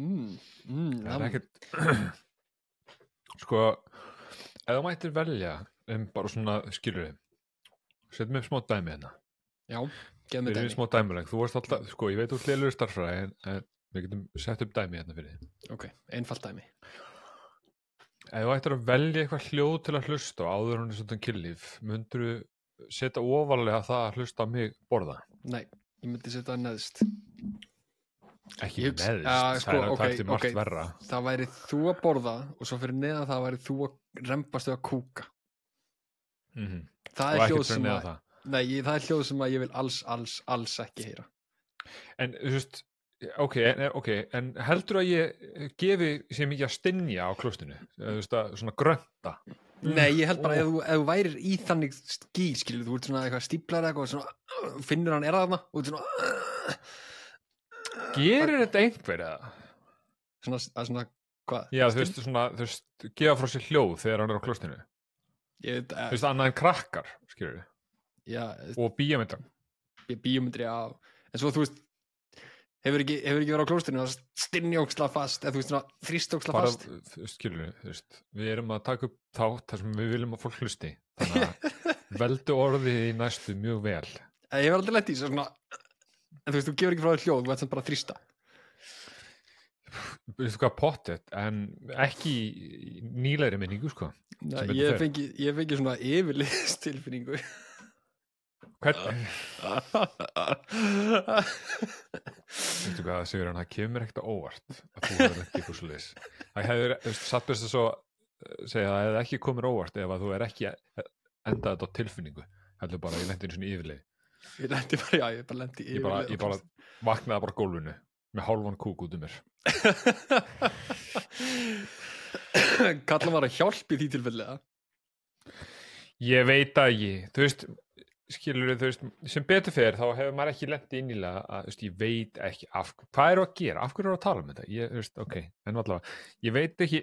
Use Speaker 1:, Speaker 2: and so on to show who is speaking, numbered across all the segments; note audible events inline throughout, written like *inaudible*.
Speaker 1: mm, mm,
Speaker 2: það er ekkert *clears throat* sko ef þú mættir velja um bara svona skilur setjum upp smá dæmi hérna.
Speaker 1: Já, geð
Speaker 2: við erum
Speaker 1: dæmi.
Speaker 2: smá dæmuleg, þú varst alltaf sko ég veit úr hlilur starfræði en, en við getum sett upp dæmi hérna fyrir þig.
Speaker 1: Ok, einfalt dæmi.
Speaker 2: Ef þú ættir að velja eitthvað hljóð til að hlusta á áður hún er svona kynlíf myndur þú setja ofalega það að hlusta á mig borða?
Speaker 1: Nei, ég myndi setja það neðst
Speaker 2: ekki
Speaker 1: Ja, sko,
Speaker 2: það er að
Speaker 1: ok,
Speaker 2: taka til margt
Speaker 1: ok.
Speaker 2: verra.
Speaker 1: Það væri þú að borða og svo fyrir neðan það væri þú að rempast við að kúka.
Speaker 2: Mm
Speaker 1: það
Speaker 2: og
Speaker 1: er
Speaker 2: neða
Speaker 1: að
Speaker 2: það?
Speaker 1: Nei, ég- það er hljóð sem að ég vil alls, alls, alls ekki heyra.
Speaker 2: En, þú veist, ok, en, ok, en heldur að ég gefi sér mikið að stinja á klostinu, að svona grönta.
Speaker 1: Nei, ég held bara
Speaker 2: Ó.
Speaker 1: ef, þú- værir í þannig skýr, skilur, þú ert svona eitthvað stíplar eitthvað, svona, uh, finnur hann er þarna? Og þú ert svona
Speaker 2: Gerir þetta einhver eða?
Speaker 1: svona, að svona, hvað?
Speaker 2: Já, þú veist, svona, þú veist, gefa frá sér hljóð þegar hann er á klostinu.
Speaker 1: Ég veit,
Speaker 2: Þú
Speaker 1: uh,
Speaker 2: veist, annað en krakkar, skilur við,
Speaker 1: já,
Speaker 2: og bíamindar.
Speaker 1: ég bíómyndri á, en svo þú veist, hefur ekki, hefur ekki verið á klóstinu að stinjóksla fast, eða þú veist svona þrýstóksla
Speaker 2: Bara,
Speaker 1: fast.
Speaker 2: þú veist, skilur við, þú veist, við erum að taka upp þátt þar sem við viljum að fólk hlusti. *laughs* Þannig að veldu orðið í næstu mjög vel.
Speaker 1: Ég hef aldrei lett í svona, en þú veist, þú gefur ekki frá þér hljóð, þú ert sem bara að þrýsta.
Speaker 2: Veistu hvað pottet, en ekki í nýlegri minningu, sko. Betur
Speaker 1: ég fengi, ég fengi svona yfirliðst tilfinningu.
Speaker 2: Hvern, Veistu hvað, Sigur, það kemur ekkert óvart að þú verður ekki eitthvað leis. Það hefur, þú veist, satt best að svo eh, segja að það hefði ekki komið óvart ef að þú er ekki endað þetta á tilfinningu. Heldur bara, ég lendi einu svona yfirleið.
Speaker 1: Ég lendi bara, já, ég bara lendi
Speaker 2: Ég bara, ég bara vaknaði bara gólfinu með hálfan kúk út um mér. *laughs*
Speaker 1: Kallar maður að hjálp í því tilfellega
Speaker 2: Ég veit að ég, þú veist, skilur þú veist, sem betur fer þá hefur maður ekki lendið innilega að, þú veist, ég veit ekki af, hvað eru að gera, af hverju eru að tala um þetta, ég, þú veist, ok, en allavega, ég veit ekki,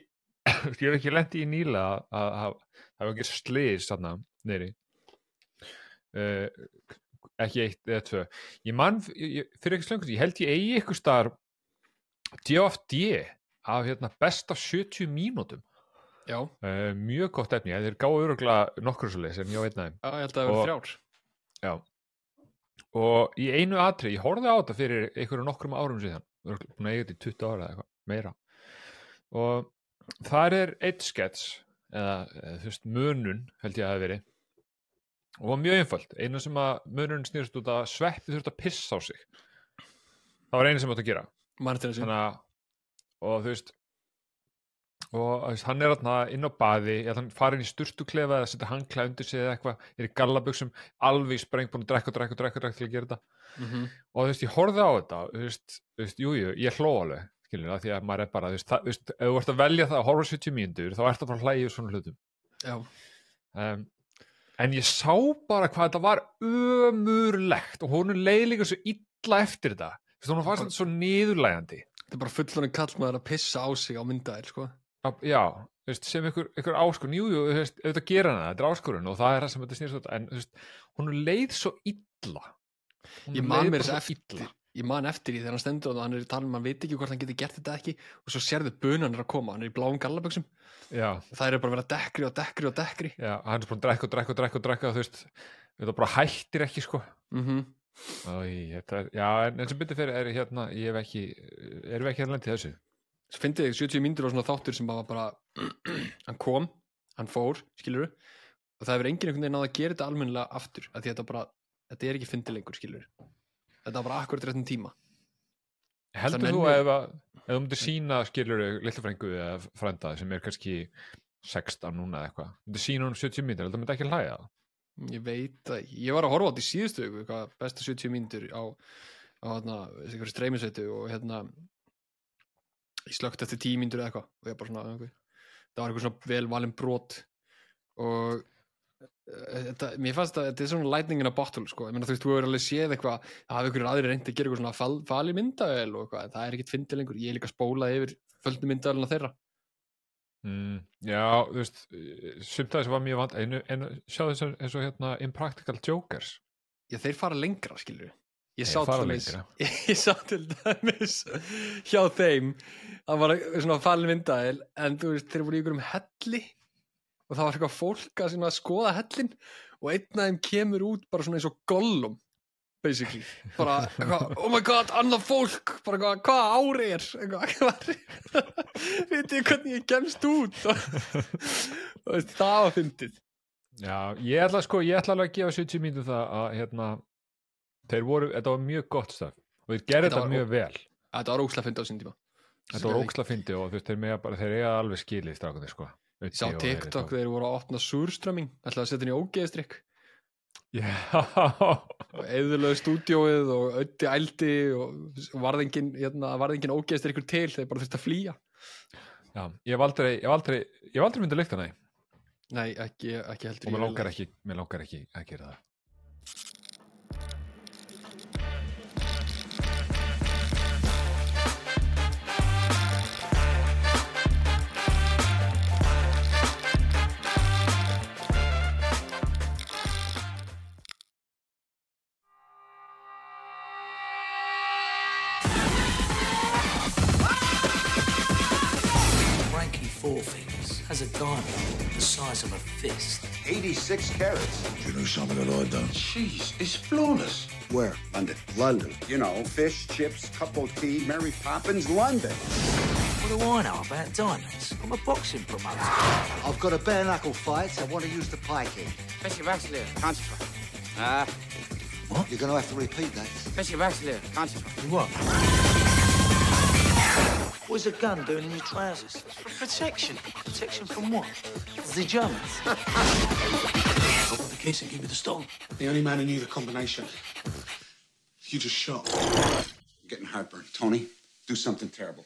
Speaker 2: *coughs* ég hef ekki lendið í nýlega að hafa ekki sliðis þarna, neyri, uh, ekki eitt eða tvö, ég mann, ég, fyrir ekki slöngur, ég held ég eigi ykkur staðar DFD af hérna besta 70 mínútum, uh, mjög gott efni, þeir gáðu öruglega nokkur svo leis en ég veit næðum.
Speaker 1: já ég held að það verið þrjár
Speaker 2: Já. Og í einu atri, ég horfði á þetta fyrir einhverju nokkrum árum síðan, búin að eiga þetta í 20 ára eða eitthvað, meira. Og þar er eitt skets, eða, eða þú veist, munun, held ég að það hafi verið, og var mjög einfalt. Einu sem að munun snýrst út að sveppi þurft að pissa á sig. Það var einu sem átt að gera. Þannig að, og þú veist, og þú veist, hann er þarna inn á baði, ég held hann farin í sturtuklefa eða setja hangklæð undir sig eða eitthvað, er í gallabuxum, alveg í spreng búin að drekka drekka drekka, drekka til að gera þetta
Speaker 1: mm -hmm.
Speaker 2: og þú veist, ég horfði á þetta þú veist, þú veist, jú, jú, ég hló alveg skilur það, því að maður er bara, þú veist, það, þú veist ef þú ert að velja það að horfa 70 mínútur þá ert að fara að hlæja úr svona hlutum um, en ég sá bara hvað þetta var ömurlegt og hún leið líka svo illa eftir þetta. Þú veist, hún fannst svo niðurlægandi
Speaker 1: þetta er bara fullorinn kallmaður að pissa á sig á myndaðil sko.
Speaker 2: Já, þú veist, sem ykkur, ykkur áskorun. Jú, jú, þú veist, auðvitað gera hana, þetta er áskorun og það er það sem þetta snýrst út en þú veist, hún leið svo illa. Honum
Speaker 1: Ég man mér þess eftir Ég man eftir því þegar hann stendur og hann er í talum hann veit ekki hvort hann getur gert þetta ekki og svo sérðu bunan er að koma, hann er í bláum gallaböksum það er bara að vera dekkri og dekkri og dekkri.
Speaker 2: Já, hann er búin að drekka og drekka og drekka og drekka þú veist, þetta bara hættir ekki sko.
Speaker 1: Mm
Speaker 2: Æ, þetta er, já, en eins og byrja fyrir er hérna, ég hef ekki erum við ekki hérna lendið þessu?
Speaker 1: Svo fyndið þig 70 mínútur á svona þáttur sem bara, bara *clears throat* hann kom, hann fór skilur og það hefur enginn einhvern veginn náð að gera þetta almennilega aftur að þetta bara, þetta er ekki fyndið lengur skilur þetta var bara akkurat réttum tíma.
Speaker 2: Heldur
Speaker 1: Það
Speaker 2: þú að, ef þú myndir sína skilur lillafrængu eða frænda sem er kannski 16 núna eða eitthvað myndir sína hún 70 mínútur, heldur þú myndi ekki hlæja það?
Speaker 1: Ég veit að, ég var að horfa á þetta í síðustu viku, hvað besta 70 mínútur á, á hérna, einhverju streymisveitu og hérna ég slögt eftir 10 mínútur eða eitthvað og ég bara svona, það var eitthvað svona vel valin brot og þetta, mér fannst að þetta er svona lightning in a bottle sko, ég meina þú veist, þú hefur alveg séð eitthvað að hafa ykkur aðri reyndi að gera eitthvað svona fal, fali myndavel og eitthvað, en það er ekkit fyndið lengur. Ég er líka spólað yfir földu myndavelina þeirra.
Speaker 2: Mm, já, þú veist sumt að þessu var mjög vant en, en sjá þess eins og hérna Impractical Jokers.
Speaker 1: Já, þeir fara lengra, skilur ég sá, dæmis, *laughs* ég sá til dæmis hjá þeim það var svona fallin vindaðil en þú veist, þeir voru í ykkur um helli og það var eitthvað fólk að svona skoða hellin og einn af þeim kemur út bara svona eins og gollum basically, bara eitthvað, oh my god, annað fólk. Bara eitthvað, hvað ári er? Eitthvað, *laughs* hvað veitir hvernig ég kemst út? *laughs* Og, það var fyndið.
Speaker 2: Já, ég ætla sko, ég ætla alveg að gefa 70 mínútur það að hérna, þeir voru, þetta var mjög gott staf og þeir gerði
Speaker 1: Þetta
Speaker 2: mjög vel.
Speaker 1: Þetta var ókslega fyndið á sín tíma.
Speaker 2: Þetta var óksla fyndi og þú veist, þeir, bara, þeir eiga alveg skilið strákunni sko
Speaker 1: Ég sá TikTok þeir voru að opna súrströmming ætlaði að setja inn í ógeðstrykk og eðurlega stúdíóið og ötti ældi og varðingin, hérna, varðingin ógeðstrykkur til þeir bara þurfti að flýja.
Speaker 2: Já, ég hef aldrei aldrei, aldrei myndið líkt hana
Speaker 1: Nei, ekki, ekki heldur
Speaker 2: og mér
Speaker 1: vel.
Speaker 2: ekki, ekki að gera það
Speaker 3: size of a fist.
Speaker 4: 86 carats.
Speaker 5: You know something that I've done?
Speaker 4: Jeez, it's flawless.
Speaker 5: Where?
Speaker 4: London. London. You know, fish, chips, cup of tea, Mary Poppins, London.
Speaker 3: What do I know about diamonds? I'm a boxing promoter.
Speaker 6: I've got a bare knuckle fight. I want to use the pikey.
Speaker 7: Festivalsleer, transfer. Ah, What?
Speaker 6: You're going to have to repeat that.
Speaker 7: festivalsleer, transfer.
Speaker 3: What? What's a gun doing in your trousers? For protection. Protection from what? The Germans. *laughs* Open the case and give me the stone.
Speaker 5: The only man who knew the combination. You just shot.
Speaker 4: I'm getting heartburn. Tony, do something terrible.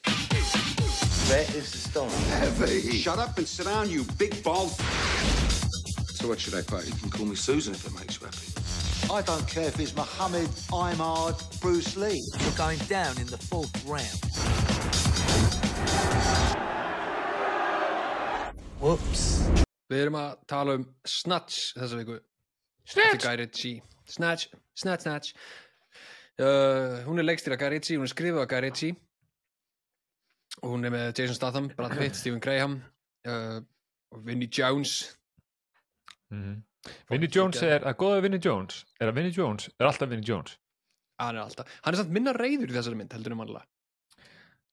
Speaker 6: Where is the stone?
Speaker 4: Heavy. Shut up and sit down, you big bald. So what should I play?
Speaker 5: You can call me Susan if it makes you happy.
Speaker 6: I don't care if it's Muhammad, Imard, Bruce Lee.
Speaker 3: You're going down in the fourth round. Whoops.
Speaker 1: Við erum að tala um Snatch þessa viku. Snatch! Snatch, Snatch, Snatch. Uh, Hún er leikstýra Guy Ritchie, hún er skrifuð af Guy Ritchie. Og hún er með Jason Statham, Brad Pitt, Stephen Graham uh, og Vinnie Jones.
Speaker 2: Mm Vinnie Jones er, að góða Vinnie Jones. Er að Vinnie Jones? Er alltaf Vinnie Jones?
Speaker 1: Hann er alltaf, hann er samt minna reyður í þessari mynd heldur en mannlega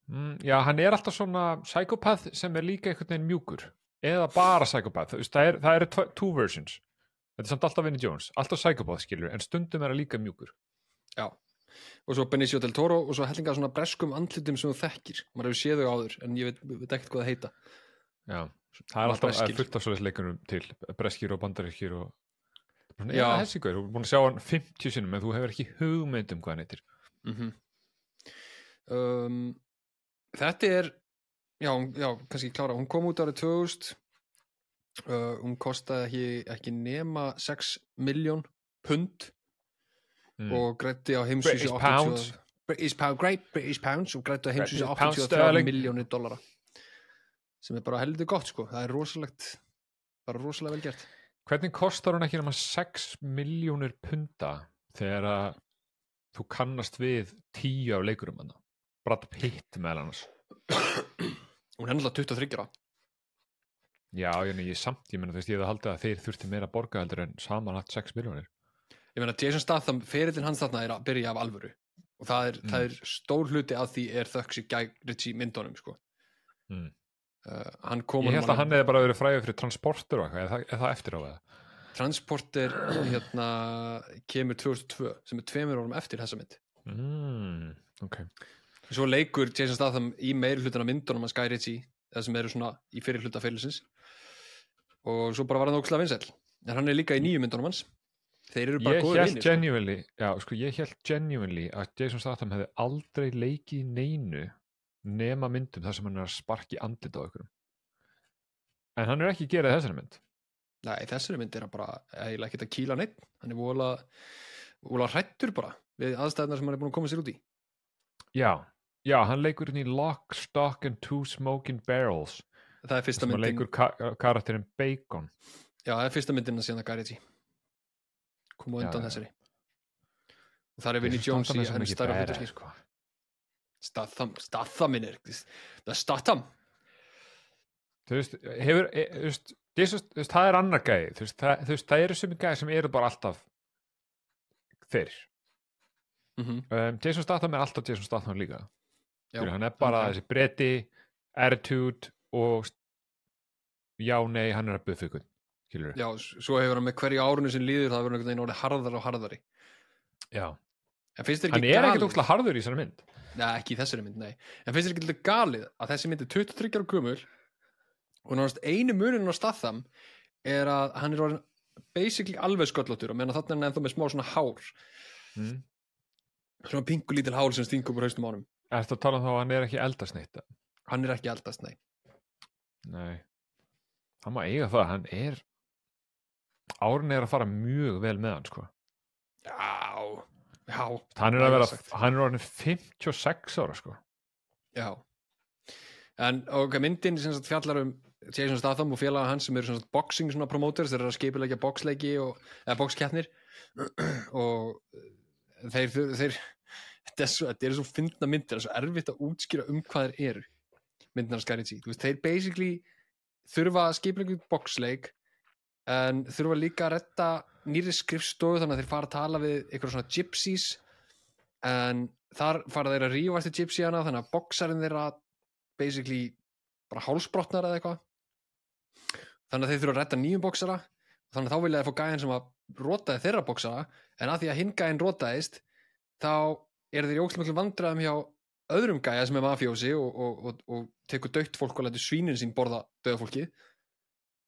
Speaker 2: mm, Já, hann er alltaf svona psychopath sem er líka einhvern veginn mjúkur. Eða bara veist, það, er, það eru tvo- two versions. Þetta er samt alltaf Vinnie Jones. Alltaf psychopath skilur, en stundum er hann líka mjúkur.
Speaker 1: Já, og svo Benicio del Toro og svo hellinga svona breskum andlitum sem þú þekkir. Maður hefur séð þau áður en ég veit, veit ekkert hvað það heita.
Speaker 2: Já, það er alltaf er
Speaker 1: breskir.
Speaker 2: fullt af svoleiðis leikurum til. Breskir og bandarískir og Svona,
Speaker 1: Já.
Speaker 2: Þessi guður, þú er búin að sjá hann 50 sinnum en þú hefur ekki hugmynd um hvað hann heitir.
Speaker 1: Mm um, Þetta er já, hún- já, kannski klára hún kom út árið 2000 uh, hún kostaði ekki, ekki nema 6 miljón pund
Speaker 2: Mm.
Speaker 1: og grætti á heimsvísu
Speaker 2: British.
Speaker 1: British pound, Great British Pounds og grætti á heimsvísu
Speaker 2: British pounds
Speaker 1: 83
Speaker 2: sterling.
Speaker 1: miljónir dollara sem er bara heldur gott sko það er rosalegt bara rosalega vel gert
Speaker 2: Hvernig kostar hann ekki nema 6 miljónir punda þegar að þú kannast við 10 af leikurum hann Brad Pitt meðal annars
Speaker 1: hún er náttúrulega 23 ára
Speaker 2: Já, ég, ég samt, ég meina þú veist, ég hefði haldið að þeir þurfti meira að borga heldur en samanlagt 6 miljónir
Speaker 1: ég meina Jason Statham, ferillin hans þarna er að byrja af alvöru og það er,
Speaker 2: Mm.
Speaker 1: það er stór hluti af því er Guy Ritchie myndunum sko.
Speaker 2: Mm.
Speaker 1: uh, hann kom
Speaker 2: Ég held að hann hefði bara verið fræðið fyrir transporter og eitthvað, er það, eftir á það?
Speaker 1: Transporter hérna, kemur 2002 sem er tveimur árum eftir þessa mynd
Speaker 2: Mm, ok
Speaker 1: svo leikur Jason Statham í meiri hlutina myndunum að Guy Ritchie það sem eru svona í fyrir hluta fyrirlisins og svo bara var hann ókslega vinsæll. En hann er líka í nýju myndunum hans. Þeir eru bara góður vinir sko.
Speaker 2: genuinely já, sko, ég held genuinely að Jason Statham hefði aldrei leikið í neinu nema myndum þar sem hann er að sparki andlit á ykkur en hann er ekki að gera þessari mynd.
Speaker 1: Nei, þessari mynd er hann bara eiginlega ekkert að kýla neitt hann er vola, vola hrættur bara við aðstæðnar sem hann er búin að koma sér út í.
Speaker 2: Já, já, hann leikur inn í Lock, Stock and Two Smoking Barrels
Speaker 1: það er fyrsta myndin.
Speaker 2: leikur ka karakterinn Bacon.
Speaker 1: Já, það er fyrsta myndin að síðan að Guy Ritchie kom á
Speaker 2: Já,
Speaker 1: undan
Speaker 2: já.
Speaker 1: þessari. Og það er Vinnie Jones í henn stærra hluturki
Speaker 2: sko.
Speaker 1: Statham, Stathamin er það er Statham.
Speaker 2: Þú veist, hefur e, veist, þú veist, það er annar gæði þú veist, það, það eru sumi gæði sem eru bara alltaf þeir.
Speaker 1: Mm
Speaker 2: um, Jason Statham er alltaf Jason Statham líka hann er bara
Speaker 1: ok.
Speaker 2: þessi bretti attitude og já, nei, hann er að buffa ykkur
Speaker 1: Já, svo hefur hann með hverju árunni sem líður það verður einhvern veginn orðið harðar og harðari.
Speaker 2: Já.
Speaker 1: En finnst þér
Speaker 2: hann
Speaker 1: ekki
Speaker 2: er ekkert
Speaker 1: galið?
Speaker 2: ókslega harður í þessari mynd.
Speaker 1: Nei, ekki í þessari mynd, nei. En finnst þér ekki lítið galið að þessi mynd er 23 ára gömul og náttúrulega einu munin á Statham er að hann er orðin basically alveg sköllóttur og meðan þarna er hann ennþá með smá svona hár.
Speaker 2: Mm.
Speaker 1: svona pingu lítil hár sem stingur úr haustum ánum
Speaker 2: Ertu að tala um þá að hann er ekki eldasneitt
Speaker 1: Hann er ekki eldast, nei.
Speaker 2: Hann má eiga það, hann er árin er að fara mjög vel með hann sko.
Speaker 1: Já, já.
Speaker 2: Hann er að vera, hann er orðin 56 ára sko.
Speaker 1: Já. En ok, myndin sem sagt fjallar um Jason Statham og félaga hans sem eru svona boxing svona promoters, þeir eru að skipilegja boxleiki og, eða boxkeppnir. *clears throat* Og þeir, þeir þetta er svo, þetta er svo fyndna myndir, það er svo erfitt að útskýra um hvað þeir eru Skyrichi, þú veist, þeir basically þurfa að skipilegja boxleik en þurfa líka að retta nýri skrifstofu þannig að þeir fara að tala við eitthvað svona gypsies en þar fara þeir að rífast í gypsyana þannig að boxarinn þeirra basically bara hálsbrotnar eða eitthvað. Þannig að þeir þurfa að retta nýjum boxara þannig að þá vilja þeir fá gæðin sem að rotaði þeirra boxara en að því að hinn gæðin rotaðist þá er þeir í ókslega miklu vandræðum hjá öðrum gæja sem er mafjósi og, og, og, og tekur dögt fólk og lætur svínin sín borða döða fólki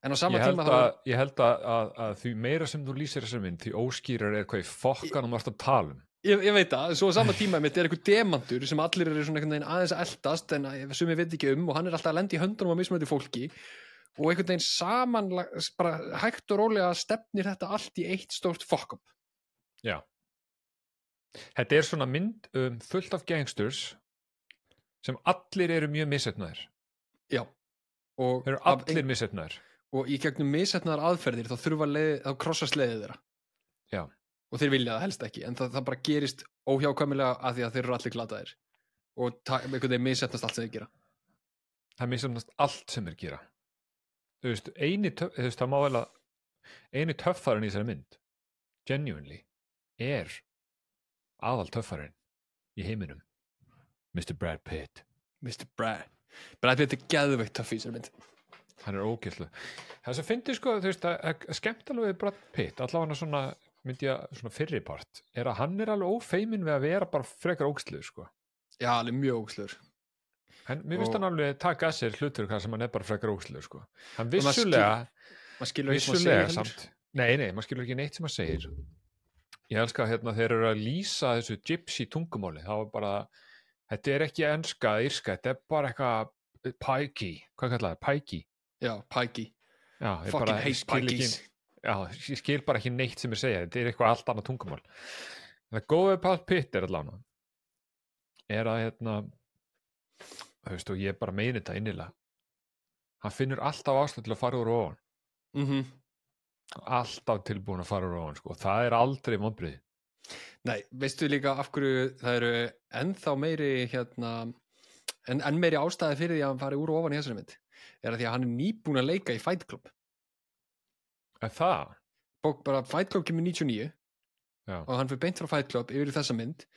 Speaker 1: en á sama
Speaker 2: ég
Speaker 1: tíma
Speaker 2: að, ég held að, að, að því meira sem þú lýsir þessari mynd því óskýrar er hvað í fokkanum varst að tala um.
Speaker 1: Ég, ég veit það, svo á sama tíma mitt er einhver demantur sem allir eru svona einhvern veginn aðeins að eldast en að- sem ég veit ekki um og hann er alltaf að lenda í höndunum á mismöndi fólki og einhvern veginn saman bara hægt og rólega stefnir þetta allt í eitt stórt fuck up.
Speaker 2: Já. Þetta er svona mynd um fullt af gangsters sem allir eru mjög missetnaðir.
Speaker 1: Já og,
Speaker 2: Þeir eru allir
Speaker 1: ein,
Speaker 2: missetnaðir.
Speaker 1: og í gegnum missetnaðar aðferðir þá þurfa leið, þá krossa sleiðið þeirra
Speaker 2: Já.
Speaker 1: og þeir vilja það helst ekki en það, það bara gerist óhjákvæmilega að því að þeir eru allir glataðir og einhvern veginn missetnast allt sem þeir gera
Speaker 2: Það missetnast allt sem þeir gera. Þú veist, eini, töff, þú veist, eini töffarinn í þessari mynd, genuinely, er aðal töffarinn í heiminum, Mr. Brad Pitt.
Speaker 1: Mr. Brad Brad Pitt er geðveikt töff í þessari mynd
Speaker 2: Hann er ógæslu. Það sem fyndi sko, þú veist, að, að skemmt alveg Brad Pitt, allavega svona, myndi ég, svona fyrripart, er að hann er alveg ófeimin við að vera bara frekar ógæslu, sko.
Speaker 1: Já, alveg mjög ógslur
Speaker 2: En mér finnst
Speaker 1: Og-
Speaker 2: hann alveg taka að sér hlutur hvað sem hann er bara frekar ógæslu, sko. Hann vissulega,
Speaker 1: að
Speaker 2: vissulega samt. Nei, nei, maður skilur ekki neitt sem hann segir. Ég elska hérna þeir eru að lýsa þessu gypsy tungumáli, þá er bara, þetta er ekki enska, írska, þetta er bara eitthvað pæki, hvað kallar það, pæki.
Speaker 1: Já, Pikey
Speaker 2: Já, ég
Speaker 1: Fucking
Speaker 2: bara
Speaker 1: hate Pikeys
Speaker 2: já, ég skil bara ekki neitt sem ég segja, þetta er eitthvað allt annað tungumál. Það góða við Pál Pitt er allavega er að hérna þú veist og ég bara meini þetta innilega. Hann finnur alltaf til að fara úr ofan.
Speaker 1: Mm
Speaker 2: alltaf tilbúin að fara úr ofan sko. það er aldrei vonbrið
Speaker 1: Nei, veistu líka af hverju það eru ennþá meiri hérna, en, en meiri ástæði fyrir því að hann fari úr og ofan í þessari mynd er að því að hann er nýbúin að leika í Fight Club
Speaker 2: er það?
Speaker 1: Bók bara Fight Club kemur 99
Speaker 2: Já.
Speaker 1: og hann fyrir beint frá Fight Club yfir þessa mynd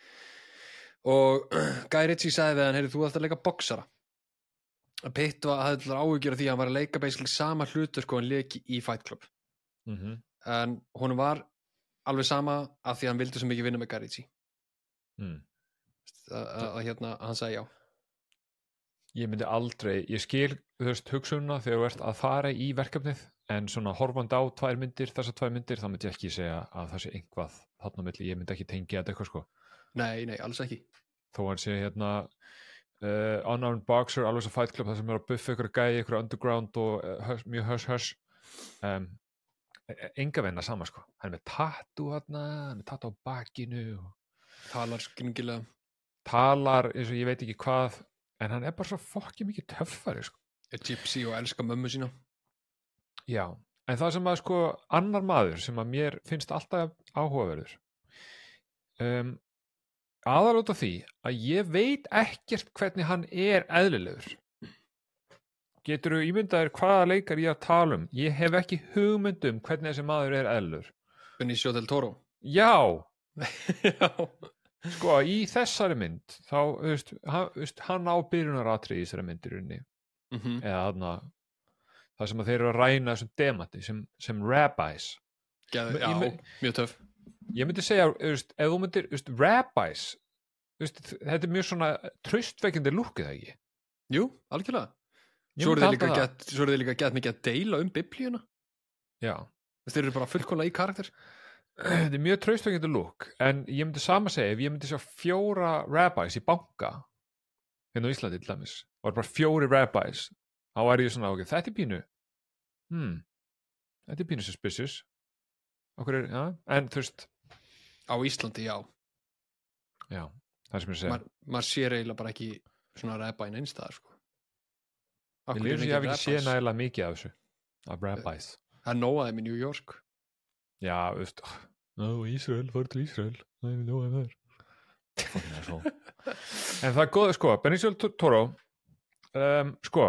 Speaker 1: og *clears throat* Guy Ritchie sagði við hann, heyrðu þú ætti að leika boxara Pitt var, allar áhugjur af því að hann var að leika basically sama hlutur sko hann leiki í Fight Club
Speaker 2: Mm -hmm.
Speaker 1: en honum var alveg sama af því að hann vildi svo mikið vinna með Guy Ritchie
Speaker 2: mm.
Speaker 1: að, hérna, hann sagði já.
Speaker 2: Ég myndi aldrei, ég skil þú veist hugsunna þegar þú ert að fara í verkefnið en svona horfandi á tvær myndir þessar tvær myndir, þá myndi ég ekki segja að það sé einhvað þarna á milli, ég myndi ekki tengja þetta eitthvað sko.
Speaker 1: Nei, nei, alls ekki.
Speaker 2: Þó hann sé hérna uh, unarmed boxer, alveg svo fight club það sem er að buffa ykkur gæi, ykkur underground og uh, hush, mjög hush hush um, enga venna sama sko. Hann er með tattu hann hann er með tattu á bakinu og
Speaker 1: talar skringilega.
Speaker 2: Talar eins og ég veit ekki hvað en hann er bara svo fokkið mikið töffari sko.
Speaker 1: er gypsy og elskar mömmu sína.
Speaker 2: Já, en það sem að sko annar maður sem að mér finnst alltaf áhugaverður um, aðal út af því að ég veit ekkert hvernig hann er eðlilegur getur þú ímyndaðir hvaða leikar ég að tala um? Ég hef ekki hugmynd um hvernig þessi maður er eðlilegur
Speaker 1: Benicio del Toro.
Speaker 2: Já, *laughs*
Speaker 1: Já,
Speaker 2: sko í þessari mynd þá, þú veist, hann, hann á byrjunaratri í þessari mynd í rauninni.
Speaker 1: Mhm.
Speaker 2: eða þarna það sem að þeir eru að ræna þessum demati sem, sem rabbis. Ég
Speaker 1: já
Speaker 2: me-
Speaker 1: mjög töff.
Speaker 2: Ég myndi segja, þú veist, ef þú myndir þú veist, rabbis þú veist, þetta er mjög svona tröstveikindi lúkið ekki?
Speaker 1: Jú, algjörlega Svo eru þeir líka
Speaker 2: það.
Speaker 1: gett, mikið að deila um biblíuna.
Speaker 2: Já,
Speaker 1: Þeir eru bara fullkomlega í karakter. *clears throat*
Speaker 2: Þetta er mjög tröstveikindi lúk en ég myndi sama segja, ef ég myndi sjá fjóra rabbis í banka hérna á Íslandi til dæmis og er bara fjóri rabbis þá er ég svona, ok, þetta er pínu hmm, þetta er pínu suspicious. Okkur er, já, en þú veist
Speaker 1: Á Íslandi, já.
Speaker 2: Já, það sem ég segja.
Speaker 1: Maður sér eiginlega bara ekki svona ræpa inn einstæðar sko. Af
Speaker 2: Ég hef ekki séð nægilega mikið af þessu af rabbis
Speaker 1: Það nóaðum í New York.
Speaker 2: Já, veist Ná, Ísrael, fór til Ísrael. Það er nóg að það En það er góð, sko Benicio del Toro um, Sko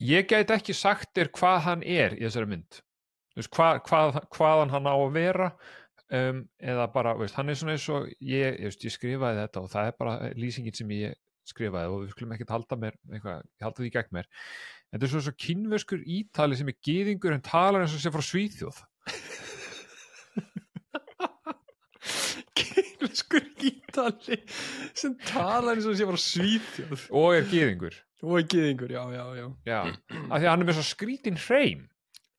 Speaker 2: Ég gæti ekki sagt þér hvað hann er í þessari mynd. Veist, hvað, hvað, hvaðan hann á að vera um, eða bara, veist, hann er svona eins og ég, ég, veist, ég skrifaði þetta og það er bara lýsingin sem ég skrifaði og við skulum ekkert halda mér eitthvað, halda því gegn mér. En þetta er svo, svo kynverskur ítali sem er gýðingur en talar eins og sé frá Svíþjóð.
Speaker 1: Kynlskur ítali sem talar eins og sé bara svíþjóð.
Speaker 2: Og er gýðingur
Speaker 1: og gýðingur, já, já, já.
Speaker 2: Já, af því að hann er með svo skrítin hreim.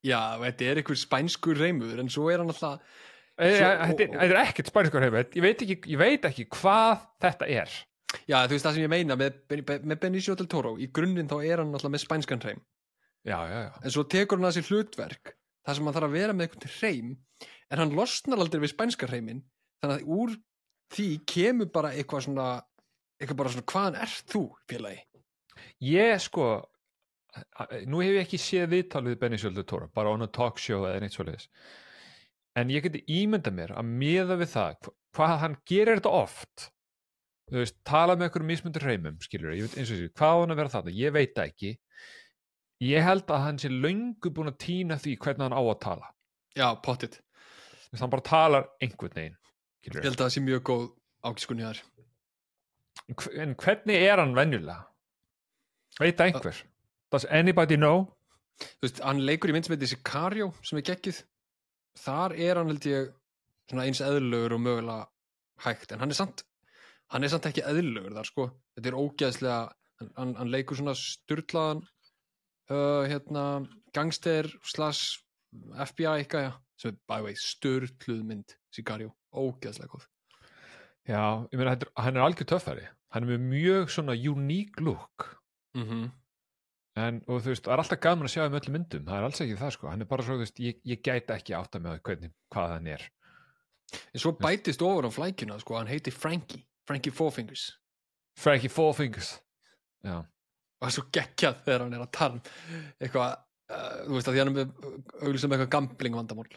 Speaker 1: Já, þetta er einhver spænskur reymur en svo er hann alltaf
Speaker 2: Eh,
Speaker 1: Svo-
Speaker 2: Þetta er- er ekkert spænskur hreim ég veit, ekki, ég veit ekki hvað þetta er
Speaker 1: Já, þú veist það sem ég meina með, með Benicio del Toro. Í grunninn þá er hann alltaf með spænskan reym
Speaker 2: Já, já, já.
Speaker 1: En svo tekur hann að sér hlutverk þar sem hann þarf að vera með einhvern reym en hann losnar aldrei við spænska reymin þannig að úr því kemur bara eitthvað svona eitthvað bara svona hvaðan ert þú félagi?
Speaker 2: Ég sko nú hef ég ekki séð viðtalið Benicio del Toro, bara on a talk show eða neitt svoleiðis. En ég geti ímynda mér að miða við það hva- hvað hann gerir þetta oft þú veist, tala með einhverjum mismundur hreimum skilur, ég veit eins og þessi, hvað á hann að vera þarna? Ég veit ekki. Ég held að hann sé löngu búin að týna því hvernig hann á að tala.
Speaker 1: Já, pottit,
Speaker 2: Þú veist, hann bara talar einhvern veginn
Speaker 1: ég held að það sé mjög góð ákiskunni þar.
Speaker 2: En hv- en hvernig er hann venjulega? Veit einhver? Does anybody know?
Speaker 1: Þú veist, hann leikur í mynd sem heitir Sicario sem er geggjuð. Þar er hann held ég svona eins eðlugur og mögulega hægt en hann er samt hann er samt ekki eðlugur þar sko. Þetta er ógeðslega hann, hann, hann leikur svona sturlaðan uh, hérna gangster slash FBI eitthvað já. Sem er by the way sturluð mynd Sicario, ógeðslega góð.
Speaker 2: Já, ég meina, hann er algjör töffari. Hann er með mjög svona unique look.
Speaker 1: Mm
Speaker 2: en, og þú veist, það er alltaf gaman að sjá um öllum myndum. Það er alls ekki það sko, hann er bara svo, veist ég, ég gæti ekki átta með hvernig, hvað hann er.
Speaker 1: En svo bætist ofur á flækjuna sko, hann heitir Frankie, Frankie Four Fingers
Speaker 2: Frankie Four Fingers já,
Speaker 1: og það er svo geggjað þegar hann er að tala um eitthvað, uh, þú veist að því hann er með auglýsum eitthvað gambling vandamál.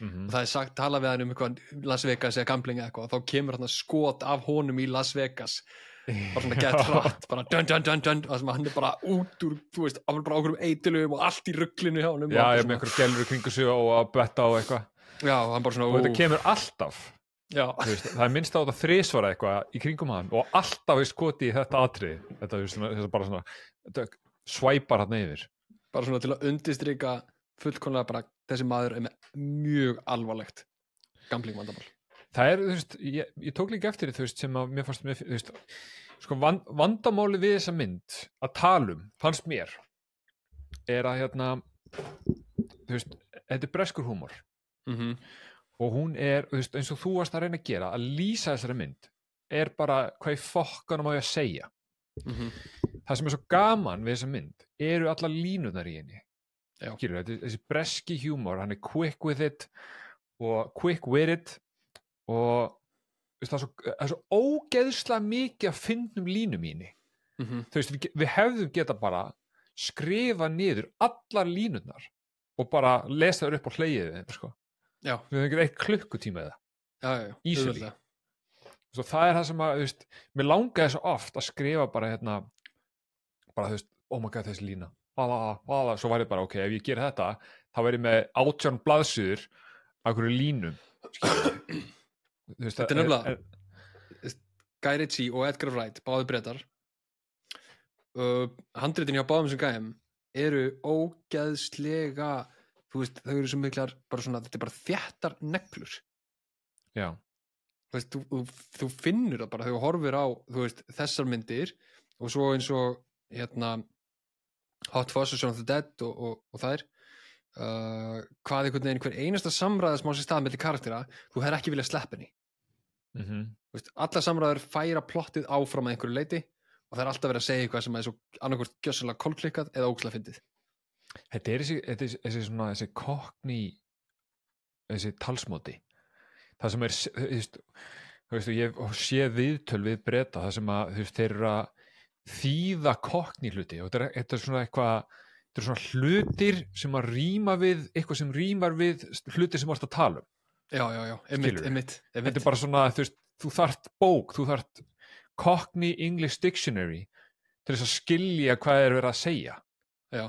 Speaker 2: Mm
Speaker 1: og það er sagt, tala við hann um eitthvað Las Vegas eða gambling eða eitthvað og þá kemur hann skot af honum í Las Vegas. Bara svona gett hratt, bara dun dun dun dun og það sem að hann er bara út úr, þú veist hann er bara okkur um eitilum og allt í rugglinu hjá honum
Speaker 2: já,
Speaker 1: og
Speaker 2: ég
Speaker 1: svona-
Speaker 2: með einhver gælur kringu sig og að betta á eitthvað.
Speaker 1: Já, og hann bara svona
Speaker 2: og þetta
Speaker 1: ó,
Speaker 2: kemur alltaf veist, það er minnst á þetta þrísvara eitthvað í kringum hann og alltaf er skoti í þetta atrið þetta er bara svona þetta svæpar hann yfir.
Speaker 1: Bara svona til að undistrika fullkonlega bara þessi maður er með mjög alvarlegt gambling vandamál.
Speaker 2: Það er, þú veist, ég, ég tók líka eftir þú veist, sem að mér fannst mér, þú veist sko, van, vandamáli við þessa mynd að tala um, fannst mér er að hérna þú veist, þetta er breskur húmor.
Speaker 1: Mm -hmm.
Speaker 2: Og hún er, veist, eins og þú varst að reyna að gera að lýsa þessari mynd er bara hvað í fokkanum á ég að segja
Speaker 1: Mhm.
Speaker 2: það sem er svo gaman við þessa mynd eru alla línunar í henni er- þessi breski humor hann er quick with it og quick with it og veist, það, er svo, er svo ógeðslega mikið að fyndnum línum í henni
Speaker 1: Mhm.
Speaker 2: þú veist, við, við hefðum geta bara skrifa niður allar línunar og bara lesa þær upp á hleyið þeim, sko.
Speaker 1: Já,
Speaker 2: við hefðum ekki eitt klukkutíma eða
Speaker 1: auðveldlega.
Speaker 2: svo það er það sem að, þú veist, mér langaði svo oft að skrifa bara hérna bara, þú veist, oh my god, þessi lína. Ala, ala, svo ég bara, ok, ef ég ger þetta þá ég með átján blaðsýður af hverju línum *clears throat* veist,
Speaker 1: Þetta er nefnilega- Guy Ritchie og Edgar Wright, báði breytar uh, handritin hjá báðum sem gæjum eru ógeðslega þú veist, þau eru svo miklar bara svona, þetta er bara þjættar neglur.
Speaker 2: Já,
Speaker 1: þú, veist, þú, þú, þú finnur það bara þegar þú horfir á þú veist, þessar myndir og svo eins og hérna Hot Fuzz og Shaun of the Dead og, og, og þær uh, hvað einhvern veginn hver einasta samræða sem á sér stað mellir karaktera, þú hefur ekki viljað sleppa henni.
Speaker 2: Mm
Speaker 1: Þú veist, allar samræður færa plottið áfram að einhverju leiti og það er alltaf verið að segja eitthvað sem er svo annarkvort gjössalega kolklikkað eða ókslega fyndið
Speaker 2: þetta er þessi, er svona, þessi kokni þessi talsmóti það sem er, þú veist, ég séð viðtöl við breyta það sem að, þú veist, þeir eru að þýða kokni hluti og þetta er, þetta er svona eitthvað þetta er svona hlutir sem að rýma við eitthvað sem rýmar við hluti sem varst að tala um.
Speaker 1: Já, já, já,
Speaker 2: Skilurðu?
Speaker 1: einmitt,
Speaker 2: þetta er bara svona, þú veist, þú þart bók þú þart Cockney English Dictionary til þess að skilja hvað er verið að segja.
Speaker 1: Já,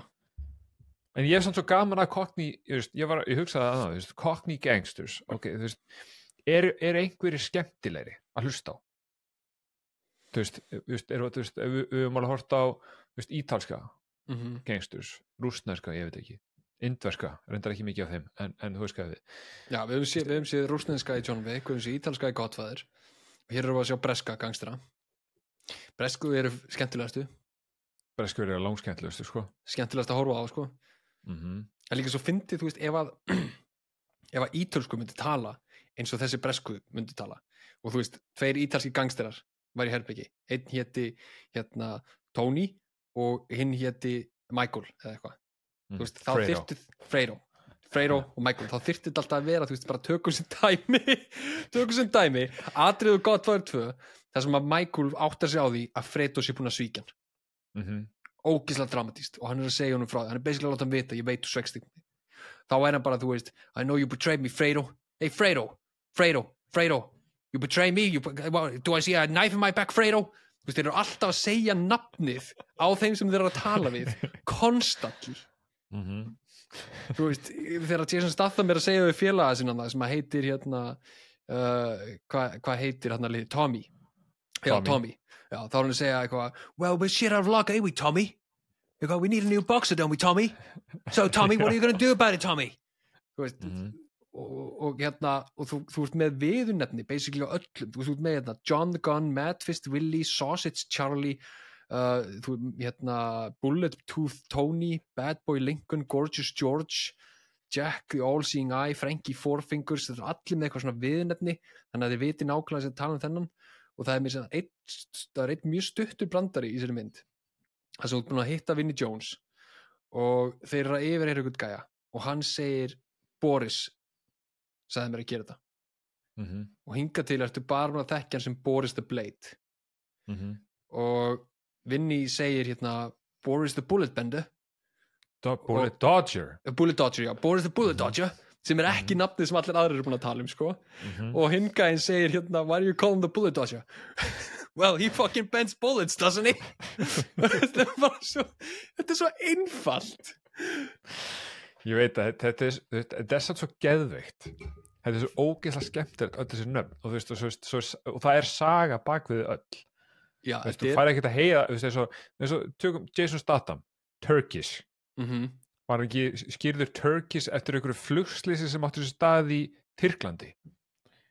Speaker 2: en ég hef samt svo gaman að Cockney ég, veist, ég, var, ég hugsaði að það, veist, Cockney Gangsters ok, þú veist er, er einhverjir skemmtilegri að hlusta á? Þú veist, veist, er, þú veist ef við höfum alveg hort á þú veist, ítalska
Speaker 1: mm
Speaker 2: gangsters, rústnarska, ég veit ekki indverska, reyndar ekki mikið af þeim en, en þú veist hvað við.
Speaker 1: Já við höfum séð, rúsneska í John Wick, við höfum séð ítalska í Godfather og hér erum við að sjá breska gangstera bresku eru skemmtilegastu
Speaker 2: breskur eru langskemmtilegustu, sko.
Speaker 1: Skemmtilegast að horfa á, sko
Speaker 2: mm
Speaker 1: það er líka svo fyndið, þú veist, ef að *clears throat* ef að ítölsku myndi tala eins og þessi bresku myndi tala. Og þú veist, tveir ítalski gangsterar var í herbyggi, einn héti hérna Tony og hinn héti Michael eða eitthvað, þú veist, þá þyrftu Freiro, Freiro og Michael. Þá þyrftu þetta alltaf að vera, þú veist, bara tökum sem dæmi *laughs* tökum sem dæmi. Atriðu gott fáður tvö, þar sem að Michael áttar sig á því að Fredo sé búin að svíkja
Speaker 2: mm -hmm.
Speaker 1: Ógislega dramatíst og hann er að segja honum frá því. Hann er basically að láta hann vita, ég veit þú svegst þig þá er hann bara, þú veist I know you betrayed me, Fredo. Hey Fredo, Fredo, Fredo you betrayed me, you, do I see a knife in my back, Fredo? Þú veist, þeir eru alltaf að segja nafnið á þeim sem þeir eru að tala við *laughs* constantly.
Speaker 2: Mm -hmm.
Speaker 1: þú veist, þegar Jason Statham er að segja við félaga sinna sem heitir hérna uh, hvað hva heitir hérna lið, Tommy. Já,
Speaker 2: Tommy.
Speaker 1: Já, þá er hann að segja eitthvað, well, we're shit out of luck, ain't we, Tommy? Eitthvað, we need a new boxer, don't we, Tommy? So, Tommy, what are you gonna do about it, Tommy? Þú veist,
Speaker 2: Mhm.
Speaker 1: og, og hérna og þú, þú ert með viðunefni basically á öllum, þú ert með hérna, John the Gun, Madfist Willie, Sausage Charlie uh, þú hérna Bullet Tooth Tony, Bad Boy Lincoln Gorgeous George Jack the All Seeing Eye, Frankie Four Fingers þetta er allir með eitthvað svona viðnefni þannig að þið viti nákvæmlega sem tala um þennan og það er, mér sem, einn, það er einn mjög stuttur brandari í þessari mynd. Það þú ert búin að hitta Vinnie Jones og þeir eru að yfir er eitthvað gæja og hann segir Boris sagði mér að gera þetta.
Speaker 2: Mm -hmm.
Speaker 1: og hinga til ertu bara búin að þekkja hann sem Boris the Blade.
Speaker 2: Mm -hmm.
Speaker 1: og Vinnie segir hérna Boris the Bullet Bender.
Speaker 2: Bullet Dodger.
Speaker 1: Bullet Dodger, já, Boris the Bullet Dodger sem er ekki nafnið sem allir aðrir eru búin að tala um sko.
Speaker 2: Mhm.
Speaker 1: og hinn gæinn segir hérna why do you call him the Bullet Dodger *laughs* well, he fucking bends bullets, doesn't he? *laughs* Þetta er bara svo þetta er svo einfalt.
Speaker 2: Ég veit að þetta er, þetta er samt svo geðveikt. Þetta er svo ógeðslega skemmtilegt öll þessi nöfn. Og, veist, og, svo, svo, og það er saga bak við öll.
Speaker 1: Já,
Speaker 2: Þú veist, þú fær ekkert að þú veist, og, og tökum Jason Statham Turkish.
Speaker 1: Mm
Speaker 2: var ekki skýrður Turkish eftir einhverju flugslýsi sem áttu sér stað í Tyrklandi?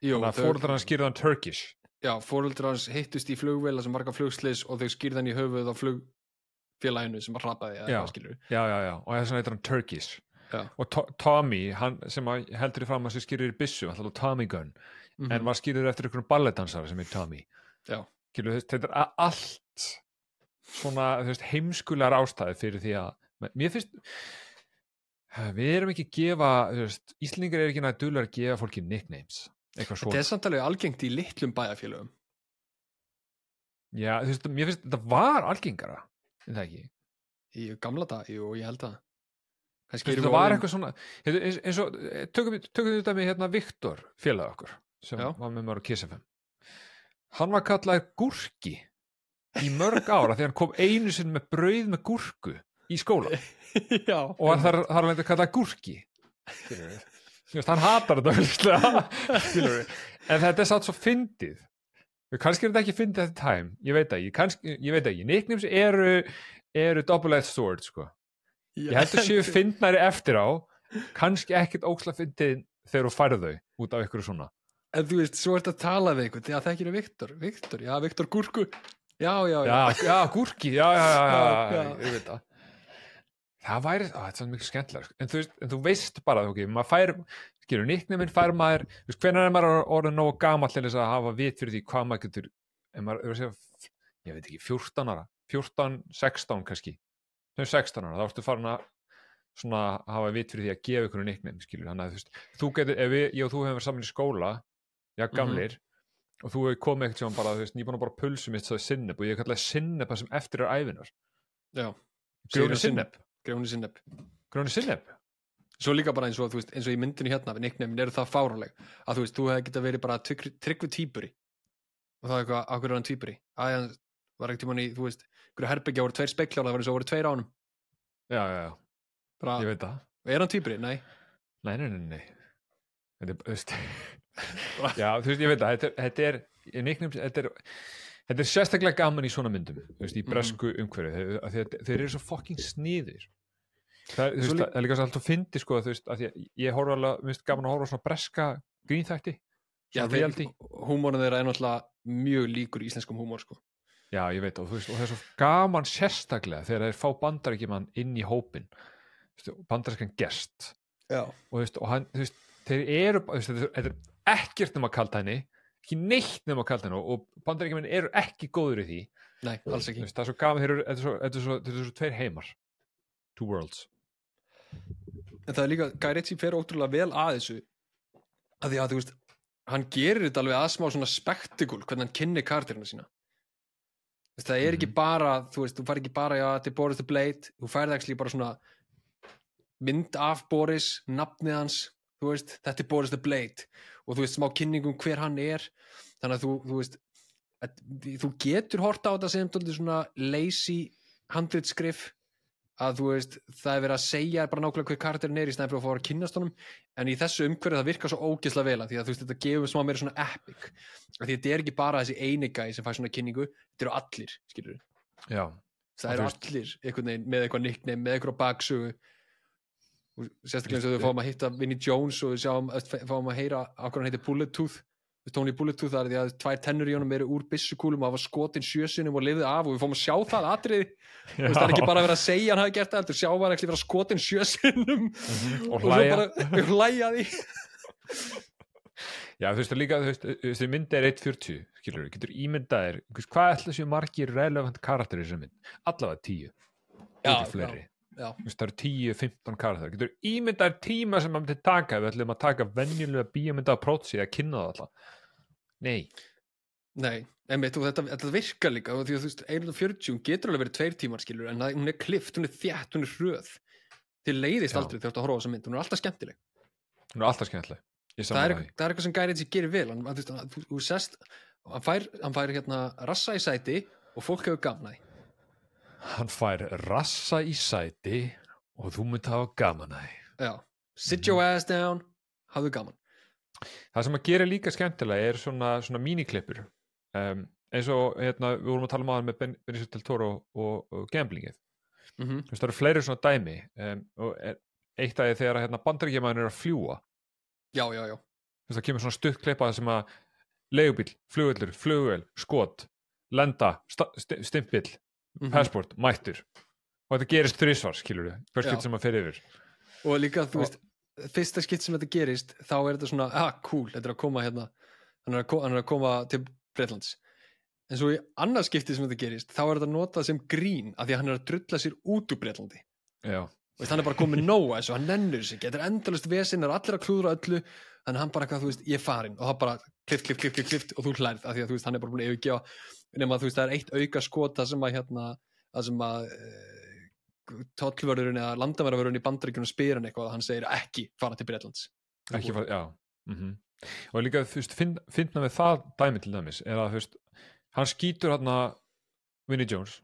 Speaker 1: Jú,
Speaker 2: þannig að hann skýrði hann Turkish.
Speaker 1: Já, fóröldrar hans hittust í flugvela sem marga flugslis og þau skýrði hann í höfuð á flugfélaginu sem að hrapaði eða
Speaker 2: Já. já, já, já, og þess vegna heitir hann Turkish.
Speaker 1: Já.
Speaker 2: og To Tommy, hann sem heldur í fram að sér skýrður í byssu, alltaf Tommy Gun
Speaker 1: mm
Speaker 2: en var skýrður eftir einhverjum balletdansara sem er Tommy. Veist, þetta er allt svona veist, heimskulegar ástæði fyrir því að mér finnst við erum ekki að gefa veist, Íslingar er ekki nægt duðlega að gefa fólki nicknames
Speaker 1: þetta er samt alveg algengt í litlum bæjarfélögum.
Speaker 2: Já, þú veist, mér finnst þetta var algengara er það ekki?
Speaker 1: Í gamla dag, jú, ég held að kannski við
Speaker 2: var eitthvað svona eins, eins og, eh, tökum við þetta með hérna Viktor félag okkur sem
Speaker 1: Já.
Speaker 2: var með mér á Kiss FM hann var kallaður gúrki í mörg ára þegar hann kom einu sinni með brauð með gúrku í skóla. *laughs*
Speaker 1: Já,
Speaker 2: og var þar, þar alveg kallaður gúrki. Hann hatar þetta *laughs* en þetta er satt svo fyndið. Kannski er þetta ekki fyndið þetta time. Ég veit ekki, kannski, ég veit ekki. Nicknames eru, eru double-edged sword sko. ég held að séu fyndnari eftir á. Kannski ekkert óksla fyndið þegar þú færðu þau út af ykkur svona.
Speaker 1: En þú veist, svo ert að tala við einhvern, já þekkir er Viktor, Viktor, já Viktor Gúrku, já, já, já,
Speaker 2: já, já, gúrki, já, já, já, já,
Speaker 1: Já, já.
Speaker 2: ég veit það það væri, á, þetta er svo mikið skemmtilega sko. en þú, en þú veist bara, ok, maður fær skilur, nicknaminn fær maður veist, hvernig er maður orðið nógu gamall til þess að hafa vit fyrir því hvað maður getur maður, ég veit ekki, 14 ára 14, 16 kannski. Sem 16 ára, þá ertu farin að svona hafa vit fyrir því að gefa ykkur nickname, skilur, þannig að þú veist þú getur, ef við, ég og þú hefum verið saman í skóla já, gamlir og þú hefur komið eitthvað sem bara, þú veist, ég er búin að bara pulsu mitt og er. Grjóni sinneb,
Speaker 1: Grjóni sinneb Svo líka bara eins og, veist, eins og í myndinu hérna, nickname eru það fáraleg, að þú veist, þú hefði getað verið bara tryggvi, tryggvi týpuri og það er eitthvað, ákveður hann týpuri að hann var ekkert í, þú veist, hverju herbyggja voru tveir speklar, það var eins og voru tveir á honum.
Speaker 2: Já, já, já,
Speaker 1: bara,
Speaker 2: ég veit það.
Speaker 1: Er hann týpuri? Nei,
Speaker 2: nei, nei, nei, nei. Þetta er, þú veist *laughs* *laughs* já, þú veist, ég veit það, þetta er, er nickname, þetta er þetta er sérstaklega gaman í svona myndum veist, í bresku mm. umhverju þeir, þeir, þeir eru svo fucking sniðir. Það, veist, það er líka svo alltaf fyndi sko, að því að ég horfa alveg, mér finnst gaman að horfa svona breska grínþætti
Speaker 1: húmórin þeirra er náttúrulega mjög líkur íslenskum húmór, sko.
Speaker 2: Já, ég veit og, veist, og það er svo gaman sérstaklega þegar þeir fá bandarækjumann inn í hópin bandarækjan gest.
Speaker 1: Já,
Speaker 2: og, og hann, þeir eru þetta er- þetta er ekkert nema kaldhæni ekki neitt nema kaldhæni og, og bandarækjumann eru ekki góður í því.
Speaker 1: Nei, alls ekki.
Speaker 2: Veist, það er svo gaman, þeir eru, þetta er svo, þetta er svo, þetta er svo tveir heimar. Two worlds.
Speaker 1: En það er líka, Ritchie fer ótrúlega vel að þessu að því að, þú veist, hann gerir þetta alveg að smá svona spektikul hvernig hann kynni kartirina sína. Veist, það er ekki bara, þú veist, þú fær ekki bara já, þetta er Boris the Blade, þú færði ekki bara svona mynd af Boris nafnið hans, þú veist þetta er Boris the Blade og þú veist smá kynningum hver hann er. Þannig að þú, þú veist að, þú getur hort á þetta sem svona lazy handritskrif að þú veist, það er verið að segja bara nákvæmlega hver karakterin er í fyrir að fá að kynast honum. En í þessu umhverju það virkar svo ógeðslega vel að því að þú veist, þetta gefur smá meira svona epic. Að því þetta er ekki bara þessi eini gæi sem fær svona kynningu, þetta eru allir skilur
Speaker 2: Já,
Speaker 1: það
Speaker 2: Og
Speaker 1: eru allir veginn með eitthvað nickname, með eitthvað baksögu. og sérstaklega eins og þau fáum að hitta Vinnie Jones og við sjáum, fáum að heyra hvað hann heitir Bullet Tooth Þú Tony Bullet Tooth það er því að tvær tennur í honum eru úr byssukúlum og hafa skotin sjösunum og lifið af og við fáum að sjá það Þú veist, það er ekki bara að vera að segja hann hafi gert það sjá hann ekki vera skotin sjösunum
Speaker 2: og
Speaker 1: og svo
Speaker 2: hlæja.
Speaker 1: bara *laughs* hlæja því.
Speaker 2: Já, þú veist, líka, þú veist, þessi mynd er 1.40, skilur við, getur ímyndaðir, þú veist, hvað ætla séu margir relevant karakter í þessu mynd? Allavega 10,
Speaker 1: Já,
Speaker 2: ekki Þú það eru 10-15 karakter. Getur ímyndaðir tíma sem maður myndi taka ef við ætlum að taka venjulega bíómynda approachi að kynna það alltaf. Nei,
Speaker 1: Nei, einmitt, og þetta, þetta virkar líka því að þú veist, 140 hún getur alveg verið tveir tímar skilur en það, hún er klift, hún er þjætt, hún er hröð til leiðist
Speaker 2: Já.
Speaker 1: aldrei þegar þú ert að horfa á þessa mynd hún er alltaf skemmtileg
Speaker 2: hún er alltaf skemmtileg.
Speaker 1: Það er, það er eitthvað sem Gæri Ritchie gerir vel hann, þú þú, þú sest hann fær, hann fær hérna rassa í sæti og fólk hefur gamna því
Speaker 2: Hann fær rassa í sæti og þú mynd hafa gaman að
Speaker 1: já, sit your ass down hafðu gaman
Speaker 2: Það sem að gera líka skemmtilega er svona, svona míniklippur. Um, eins og, hérna, við vorum að tala um aðan með Ben- Benicio del Toro og, og, gamblingið.
Speaker 1: mm -hmm.
Speaker 2: Það eru fleiri svona dæmi um, og er, eitt af því þegar hérna, bandaríkjamaður er að fljúa
Speaker 1: já, já, já,
Speaker 2: það kemur svona stutt klippa sem að leigubíl, flugvöllur, flugvöll, skot lenda, sta- sti- stimpill
Speaker 1: Mhm.
Speaker 2: passport, mættur. Og þetta gerist þrísvar, skilur við hvers getur sem að fer yfir.
Speaker 1: Og líka, þú
Speaker 2: Og-
Speaker 1: veist fyrsta skipt sem þetta gerist, þá er þetta svona ah, cool, þetta er að koma hérna. Hann er að, ko hann er að koma til Breitlands en svo í annað skipti sem þetta gerist þá er þetta notað sem grín af því að hann er að drulla sér út úr Breitlandi
Speaker 2: já,
Speaker 1: Veist, hann er bara komið nóa þessu, hann nennur sig getur endalust vesinn, er allir að klúðra öllu þannig að hann bara eitthvað, þú veist, ég er farinn. Og það bara klift, klift, klift, klift, og þú hlærð af því að þú veist, hann er bara búin að yfirgefa nema að þú veist, það er eitt auka skota sem að hérna, það sem að e, tollvörðurinn eða landamæravörðurinn í bandaríkjunum spyr hann eitthvað og hann segir ekki fara til Breitlands
Speaker 2: ekki fara, já mm og líka, þú veist, finn, finna við það dæmi til dæmis er að, þú veist, hann skýtur hann Vinnie Jones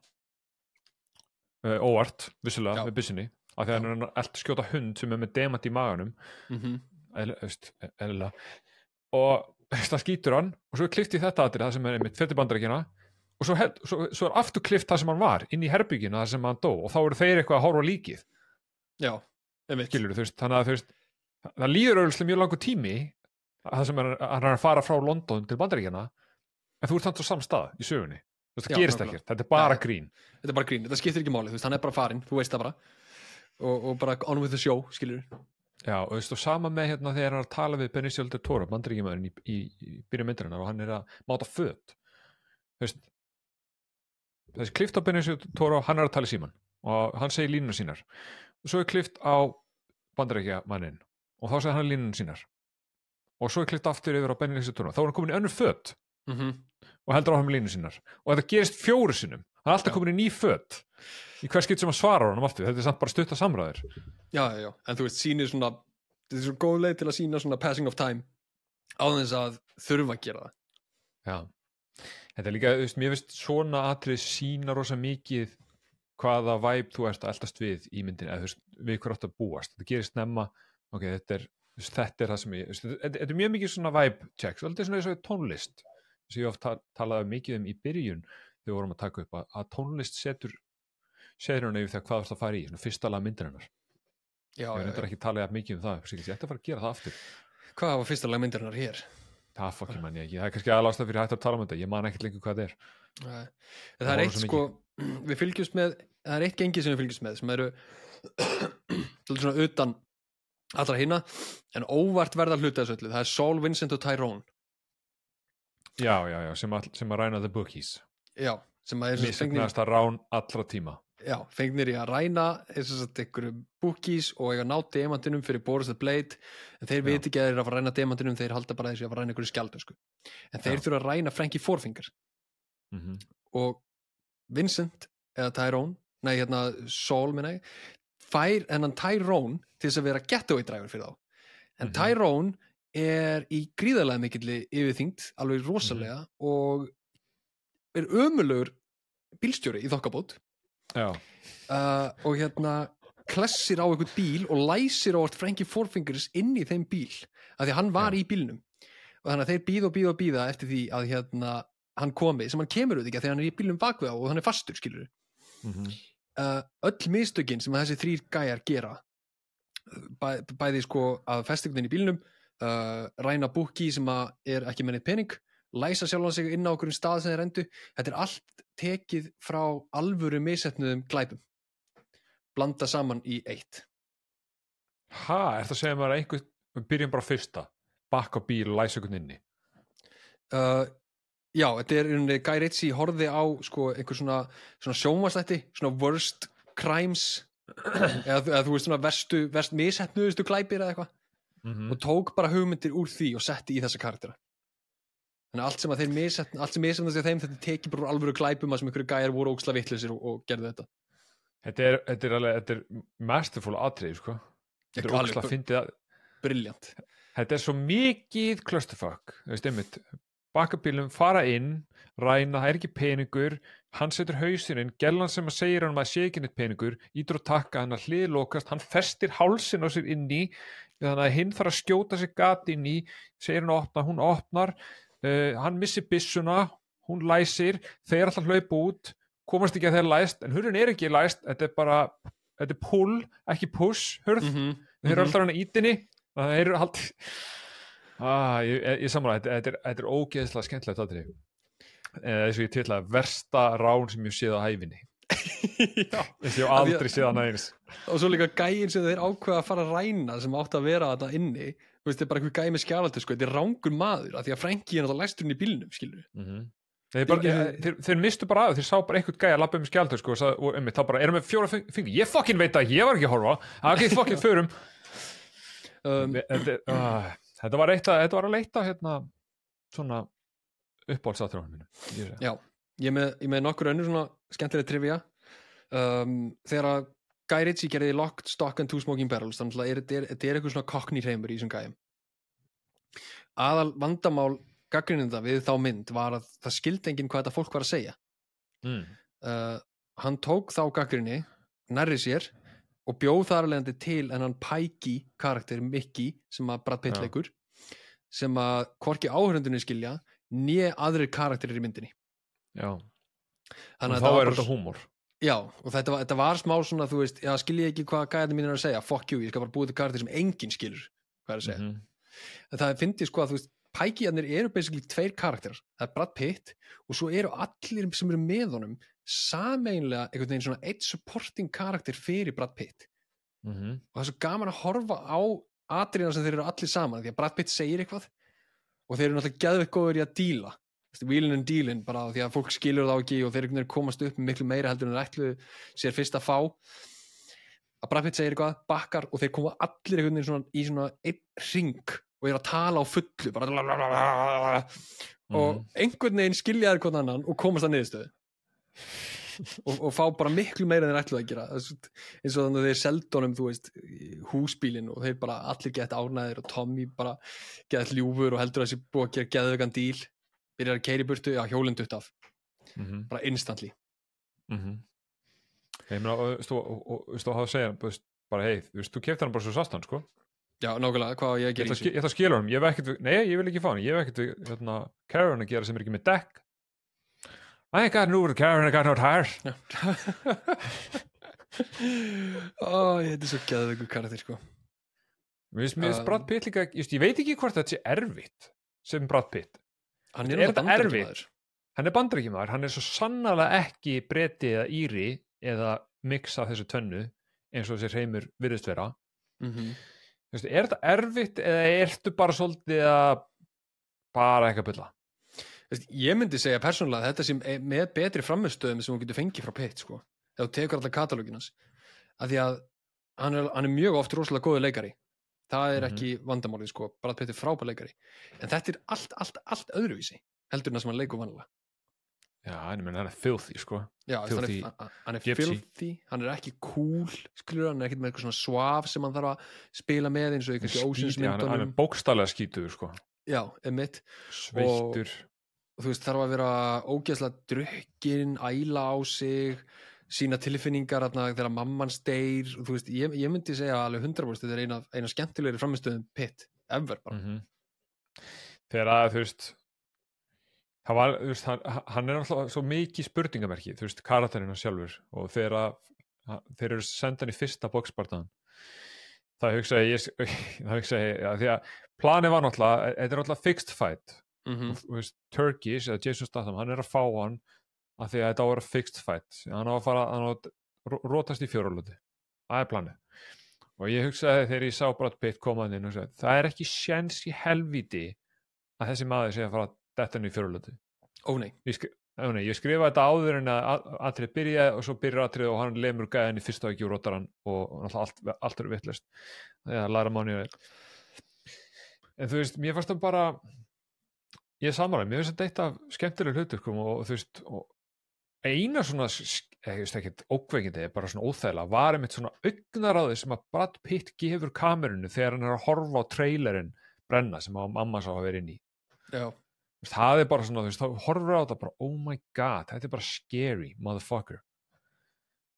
Speaker 2: uh, óvart, vissulega,
Speaker 1: Já.
Speaker 2: með byssinni af því að hann er að elta skjóta hund sem er með demant í maganum.
Speaker 1: Mm
Speaker 2: eðli- veist, eðlilega. Og það skýtur hann og svo er klift í þetta atrið það sem er einmitt fyrir bandarækina og svo, held, svo, svo er aftur klift það sem hann var inn í herbyggina það sem hann dó. Og þá eru þeir eitthvað að horfa líkið.
Speaker 1: Já,
Speaker 2: skilur þú veist, þannig að þú veist það líður auðvitað mjög langur tími að það sem er, hann er að fara frá London til bandaríkjana en þú ert þannig á samstað í sögunni. Þú veist, það
Speaker 1: Já,
Speaker 2: gerist ekkert, þetta er bara
Speaker 1: Nei.
Speaker 2: grín.
Speaker 1: Þetta er bara grín, þetta skiptir ekki máli, þú veist, hann er bara farinn. Þú veist það bara og, og bara on with the show, skilur
Speaker 2: Já, og þú veist, og sama með hérna þegar hann er að tala við Benicio del Toro, bandaríkjumæðurinn í, í, í byrjun myndarinnar og hann er að máta föt. Þú veist þessi klift á Benicio del Toro, hann er að tala í síman og hann segir línuna sínar. Og svo er klift á bandaríkjumæðurinn og þá segir hann línuna sínar. Og svo er klift aftur yfir á Benicio del Toro þá er hann komin í önnur föt.
Speaker 1: Mm -hmm.
Speaker 2: og heldur á hann með línu sínar. Og þetta gerist fjóru sinnum hann er alltaf komin í ný föt. Í hver skipt sem hann svarar honum aftur þetta er samt bara stutta samræður.
Speaker 1: Já, já, já, en þú veist, sýnir svona þetta er svo góð leið til að sína svona passing of time á þess að þurfa að gera það.
Speaker 2: Já, þetta er líka, þú veist, mér finnst svona atrið sína rosa mikið hvaða væp þú ert að eldast við í myndin, eða þú veist, við hver átt að búast. Þetta gerist nefna, ok, þetta er þetta er það sem ég, þetta, er mjög mikið svona væp checks, er svona eins og tónlist sem ég oft ta talaði mikið um í byrjun þegar við vorum að taka upp að, að tónlist setur hann yfir þegar hvað þú ert að fara í, fyrsta lag myndarinnar.
Speaker 1: Já,
Speaker 2: ég reyndar ekki talað jafn mikið um það, ég ætti að fara að gera það aftur.
Speaker 1: Hvað var fyrsta lag myndarinnar hér?
Speaker 2: Það fokkin mann ég ekki, það er kannski aðlásta fyrir hægt að tala um þetta, ég man ekkert lengur hvað þetta er. Það
Speaker 1: það er eitt sko *clears throat* við fylgjumst með, það er eitt gengi sem við fylgjumst með sem eru *clears throat* svona utan allra hinna en óvart verða hluta þessu öllu það er Saul, Vincent og Tyrone.
Speaker 2: Já, já, já, sem að, sem að ræna the bookies
Speaker 1: já, sem að er
Speaker 2: misefnaðast að rán allra tíma
Speaker 1: já, fengnir í að ræna einhverjum bookies og eiga ná demantinum fyrir Boris the Blade en þeir veit ekki að þeir eru að ræna demantinum þeir halda bara þessi að ræna einhverju skjaldösku en þeir þurfa að ræna Frankie Fourfinger
Speaker 2: mm -hmm.
Speaker 1: og Vincent eða Tyrone, nei hérna Saul minna ég, fær hennan Tyrone til þess að vera getaway driver fyrir þá en
Speaker 2: Mhm.
Speaker 1: Tyrone er í gríðarlega mikilli yfirþyngd alveg rosalega
Speaker 2: Mhm.
Speaker 1: og er ömulugur bílstjóri í þokkabót. Uh, og hérna klessir á einhvern bíl og læsir á vart Frankie Fourfingers inn í þeim bíl af því að hann var
Speaker 2: Já.
Speaker 1: í bílnum. Og þannig að þeir býða og býða og býða eftir því að hérna hann komi, sem hann kemur auðvitað að hann er í bílnum bakvið á og hann er fastur skilur
Speaker 2: mm
Speaker 1: uh, öll mistökin sem þessi þrýr gæjar gera bæ, bæði sko að festingunin í bílnum uh, ræna búki sem að er ekki mennið pening læsa sjálfan sig inn á okkur stað sem þeir endu þetta er allt tekið frá alvöru misetnuðum glæpum. Blanda saman í eitt.
Speaker 2: Ha, er það að segja mér að einhver við byrjum bara fyrsta, bakka bíl og læsa einhvern inni.
Speaker 1: Uh, já, þetta er í rauninni Guy Ritchie horfði á sko einhver svona, svona sjónvarslætti, svona worst crimes *clears throat* eða, eða þú veist svona verstu, verst misetnuðustu glæpir eða eitthvað.
Speaker 2: Mm
Speaker 1: og tók bara hugmyndir úr því og setti í þessa karaktera að allt sem að þeir missetn allt sem missetnast í þeim þetta tekið bara alvöru glæpum að sem einhverju gæjar voru óksla vittlisir og, og gerðu þetta.
Speaker 2: Þetta er, þetta er alveg, þetta er masterful atrið, sko. Þetta er
Speaker 1: Alveg
Speaker 2: að fyndið að
Speaker 1: briljant.
Speaker 2: Þetta er svo mikið clusterfuck þú veist einmitt, bakkabílum fara inn, ræna, það er ekki peningur. Hann setur hausinn inn gellan sem að segir hann að sé ekki neitt peningur ítur að taka hann að hliðlokast hann festir hálsin á sér inn í þannig að hinn þarf að skjóta sér gat inn í segir hann að opna, hún opnar uh, hann missir byssuna hún læsir, þeir alltaf hlaupa út komast ekki að þeir læst en hurðin er ekki læst, þetta er bara þetta er pull, ekki push hurð,
Speaker 1: mm
Speaker 2: þeir eru alltaf hann að ítinni það eru allt ah, ég, ég, ég samla, þetta, þetta, þetta er ógeðslega skemmtilegt aðrið eða eins og ég til að versta rán sem ég séð á hæfinni þess *laughs* ég
Speaker 1: að-
Speaker 2: aldrei séð hann aðeins
Speaker 1: og svo líka gæin sem þeir ákveða að fara að ræna sem átt að vera þetta inni þú veist, þetta er bara einhver gæi með skjálaldi sko, þetta er rángur maður af því að Franki er náttúrulega læsturinn í bílnum skilur
Speaker 2: mm -hmm. þeir, bara,
Speaker 1: Engin-
Speaker 2: þeir, þeir, mistu bara að þeir sá bara einhvern gæja að lappa um skjáldur sko, og, um, þá bara, erum við fjóra fingur? Ég fokkin veit ekki, ég var ekki að horfa það ekki fokkin förum. *laughs*
Speaker 1: Um,
Speaker 2: þetta, uh, þetta var eitt að þetta var að leita hérna svona uppáhaldsatrjónum minu ég,
Speaker 1: Já, ég með, ég með nokkur önnur svona skemmtilega trivia. Um, þegar að Guy Ritchie gerði Locked, Stock and Two Smoking Barrels þannig að þetta er, er eitthvað svona cockney hreimur í þessum gæjum. Aðal vandamál gaggrinninda við þá mynd var að það skildi enginn hvað þetta fólk var að segja.
Speaker 2: Mm.
Speaker 1: uh, hann tók þá gaggrinni nærri sér og bjóð þar alvegandi til en hann pæki karakter Mickey sem að Brad Pitt leikur sem að hvorki áhörundinu skilja nýja aðrir karakterir í myndinni.
Speaker 2: Já,
Speaker 1: Þannig
Speaker 2: og
Speaker 1: að
Speaker 2: þá er þetta húmor
Speaker 1: Já, og þetta var, þetta var smá svona, þú veist, já, skil ég ekki hvað gæðin mín er að segja, fuck you, ég skal bara búið til karakter sem enginn skilur hvað er að segja.
Speaker 2: Mhm.
Speaker 1: En það finnst sko að, þú veist, pækiðarnir eru basically tveir karakterar, það er Brad Pitt og svo eru allir sem eru með honum sameinlega einhvern veginn svona eitt supporting karakter fyrir Brad Pitt
Speaker 2: Mhm.
Speaker 1: og það er svo gaman að horfa á atriðina sem þeir eru allir saman, því að Brad Pitt segir eitthvað og þeir eru náttúrulega geðveitt góður í að díla wheelin and dealin bara því að fólk skilur þá ekki og þeir komast upp miklu meira heldur en ætluðu sér fyrst að fá. Að Brad Pitt segir eitthvað, bakkar og þeir koma allir einhvern veginn svona, í svona einn ring og eru að tala á fullu bara blablabla. og einhvern veginn skilja þeir hvern annan og komast að niðurstöðu. Og, og fá bara miklu meira en þeir ætluðu að gera. Er eins og þannig að þeir seldónum þú veist, húsbílin og þeir bara allir gett ánæðir og Tommy bara gett ljúfur og heldur að þessi búið að gera geðvögan díl byrjar að keiri burtu, já hjólinn dutt af
Speaker 2: Mhm.
Speaker 1: bara instantly
Speaker 2: Mhm. Ég meina, og, þú, og, og, hafa að segja, veist, bara, hei, þú veist, þú kefti hann bara svo sastan, sko.
Speaker 1: já, nákvæmlega, hvað ég að
Speaker 2: Ég ætla að ski-
Speaker 1: þessu
Speaker 2: ég ég hef ekkert, nei, ég vil ekki fá hann, ég hef ekkert, hérna, Karen að gera sem er ekki með dekk. I ain't got no Karen, I got no tires.
Speaker 1: ó, þetta er svo geðvögu karakter sko
Speaker 2: Mér finnst, mér finnst
Speaker 1: Um,
Speaker 2: Brad Pitt líka, just, ég veit ekki hvort þetta sé erfitt sem Brad Pitt.
Speaker 1: Hann
Speaker 2: Er
Speaker 1: er,
Speaker 2: þetta?
Speaker 1: Bandaríkjamaður.
Speaker 2: Hann er bandaríkjumæður, hann er svo sannlega ekki breti eða íri eða af þessu tönnu eins og þessi hreimur virðist vera.
Speaker 1: Mhm.
Speaker 2: Þú veist, er þetta erfitt eða ertu bara svolítið að bara eitthvað bylla?
Speaker 1: Ég myndi segja persónulega að þetta sem með betri framistöðum sem hún getur fengið frá Pitt sko. þegar þú tekur alla katalóginas af því að hann er, hann er mjög oft rosalega góður leikari það er
Speaker 2: Mhm.
Speaker 1: ekki vandamálið sko, bara Pitt er frábær leikari en þetta er allt, allt, allt öðruvísi heldur en það sem hann leikur vanlega
Speaker 2: Já, en ég menn hann er filthy, sko.
Speaker 1: Já, hann
Speaker 2: Filthy
Speaker 1: er, hann- hann er filthy, hann er ekki cool skilur hann er ekkert með eitthvað svona svaf sem hann þarf að spila með eins og
Speaker 2: Skít- já, hann, hann er
Speaker 1: ósýnsmyndunum
Speaker 2: bókstallega skítuður, sko.
Speaker 1: Já, emitt
Speaker 2: Sveittur.
Speaker 1: og þú veist, þarf að vera ógeðslega drukkin, æla á sig sína tilfinningar þarna, þegar mamman steir veist, ég, ég myndi segja alveg 100% þetta er eina, eina skemmtilegri framistöðum pitt, ever bara.
Speaker 2: Mm Þegar að, þú veist, það var, þú veist, hann, hann er alltaf svo mikið spurningamerki, þú veist, karakterinn hann sjálfur og þegar að, þeir eru sendan í fyrsta boxbartaðan það hugsaði ég, *laughs* það hugsaði ég, að því að planið var náttúrulega, þetta er náttúrulega fixed fight.
Speaker 1: Mm
Speaker 2: veist, Turkish eða Jason Statham, hann er að fá hann að því að þetta á að vera fixed fight hann á að fara, hann á að ró- rótast í fjóralötu það er planið. Og ég hugsaði þegar ég sá Brad Pitt koma hann inn og sagði, það er ekki sjens í helvíti að þessi maður sé að fara þetta inn í fjóralötu
Speaker 1: Ó nei,
Speaker 2: ég, ég skrifa þetta áður en að atrið byrjaði og svo byrjar atrið og hann lemur gæðin í fyrsta ekki og rótar hann og, allt, allt er vittlist það er að læra mánu en þú veist, mér fannst það bara ég er samanlega, mér finnst þetta eitt af skemmtilega hluturkum og þú veist og eina svona eða, ég veist ekkert ókveikindi, bara svona óþægilega var einmitt svona augnaráði sem að Brad Pitt gefur kamerunni þegar hann er að horfa á trailerinn brenna sem að mamma sá að vera inn í.
Speaker 1: Já,
Speaker 2: það er bara svona, þú veist, þá horfur á þetta bara, oh my god, þetta er bara scary motherfucker.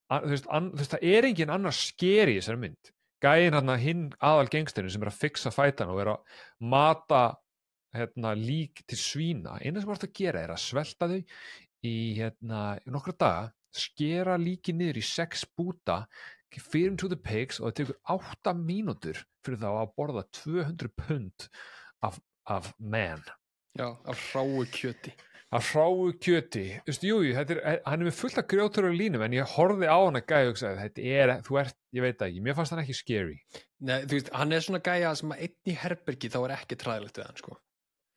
Speaker 2: A, þú, veist, an, þú veist, það er engin annar scary í þessari mynd. Gæinn hann hinn aðal gengstinu sem er að fixa fætan og er að mata hérna, lík til svína eina sem varst að gera er að svelta þau í hérna, í nokkra daga skera líki niður í sex búta fyrir to the pigs og það tekur átta mínútur fyrir þá að borða 200 pund af, af man.
Speaker 1: Já, af hráu kjöti.
Speaker 2: Að hráu kjöti. Þú veist, jú, jú, þetta er, hann er með fullt af grjótur og línum en ég horfði á hann að gæja og sagði, þetta er, þú ert, ég veit ekki mér fannst hann ekki scary.
Speaker 1: Nei, þú veist, hann er svona gæja sem að einn í herbergi þá er ekki træðilegt við hann sko.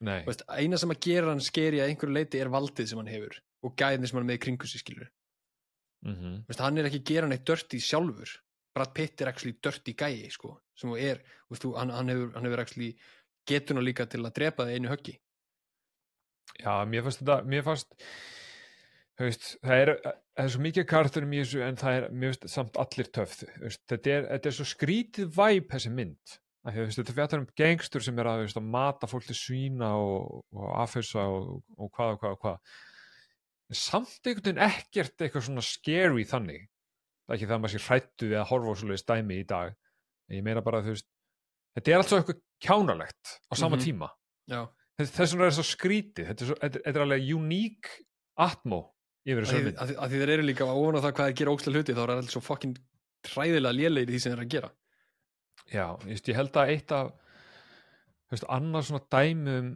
Speaker 2: Nei,
Speaker 1: Þú veist, eina sem að gera hann skeri að einhverju leiti er valdið sem hann hefur og gæðin sem hann með í kringu sig skilur
Speaker 2: mm
Speaker 1: Þú veist, hann er ekki að gera neitt dörti sjálfur. Brad Pitt er actually dörti gæi sko, sem þú er, veist, þú, hann, hann hefur, hann hefur actually getuna líka til að drepa það einu höggi.
Speaker 2: Já, mér fannst þetta mér fannst veist, það er, það er svo mikið karakterum í þessu en það er, finnst samt allir veist, þetta er, þetta er svo skrítið væp þessi mynd. Að því, þú veist, þetta fjallar um gengstur sem er að, veist, að mata fólk til svína og, og affausa og, og hvað og hvað og hvað samt einhvern veginn ekkert eitthvað svona scary þannig. Það er ekki það að maður sé hrættu við að horfa á svoleiðis dæmi í dag. En ég meina bara, þú veist þetta er alltaf eitthvað kjánalegt á sama
Speaker 1: Mhm.
Speaker 2: tíma.
Speaker 1: Já,
Speaker 2: þess vegna er það svo skrítið þetta er, svo, þetta, þetta er alveg uník atmó yfir
Speaker 1: að
Speaker 2: þessu mynd
Speaker 1: að, að því þeir eru líka ofan á það hvað þeir gera ókslega hluti þá er það alltaf svo fucking hræðilega lélegir í því sem þeir eru að gera.
Speaker 2: Já, ég, veist, ég held að eitt af veist, annars svona dæmum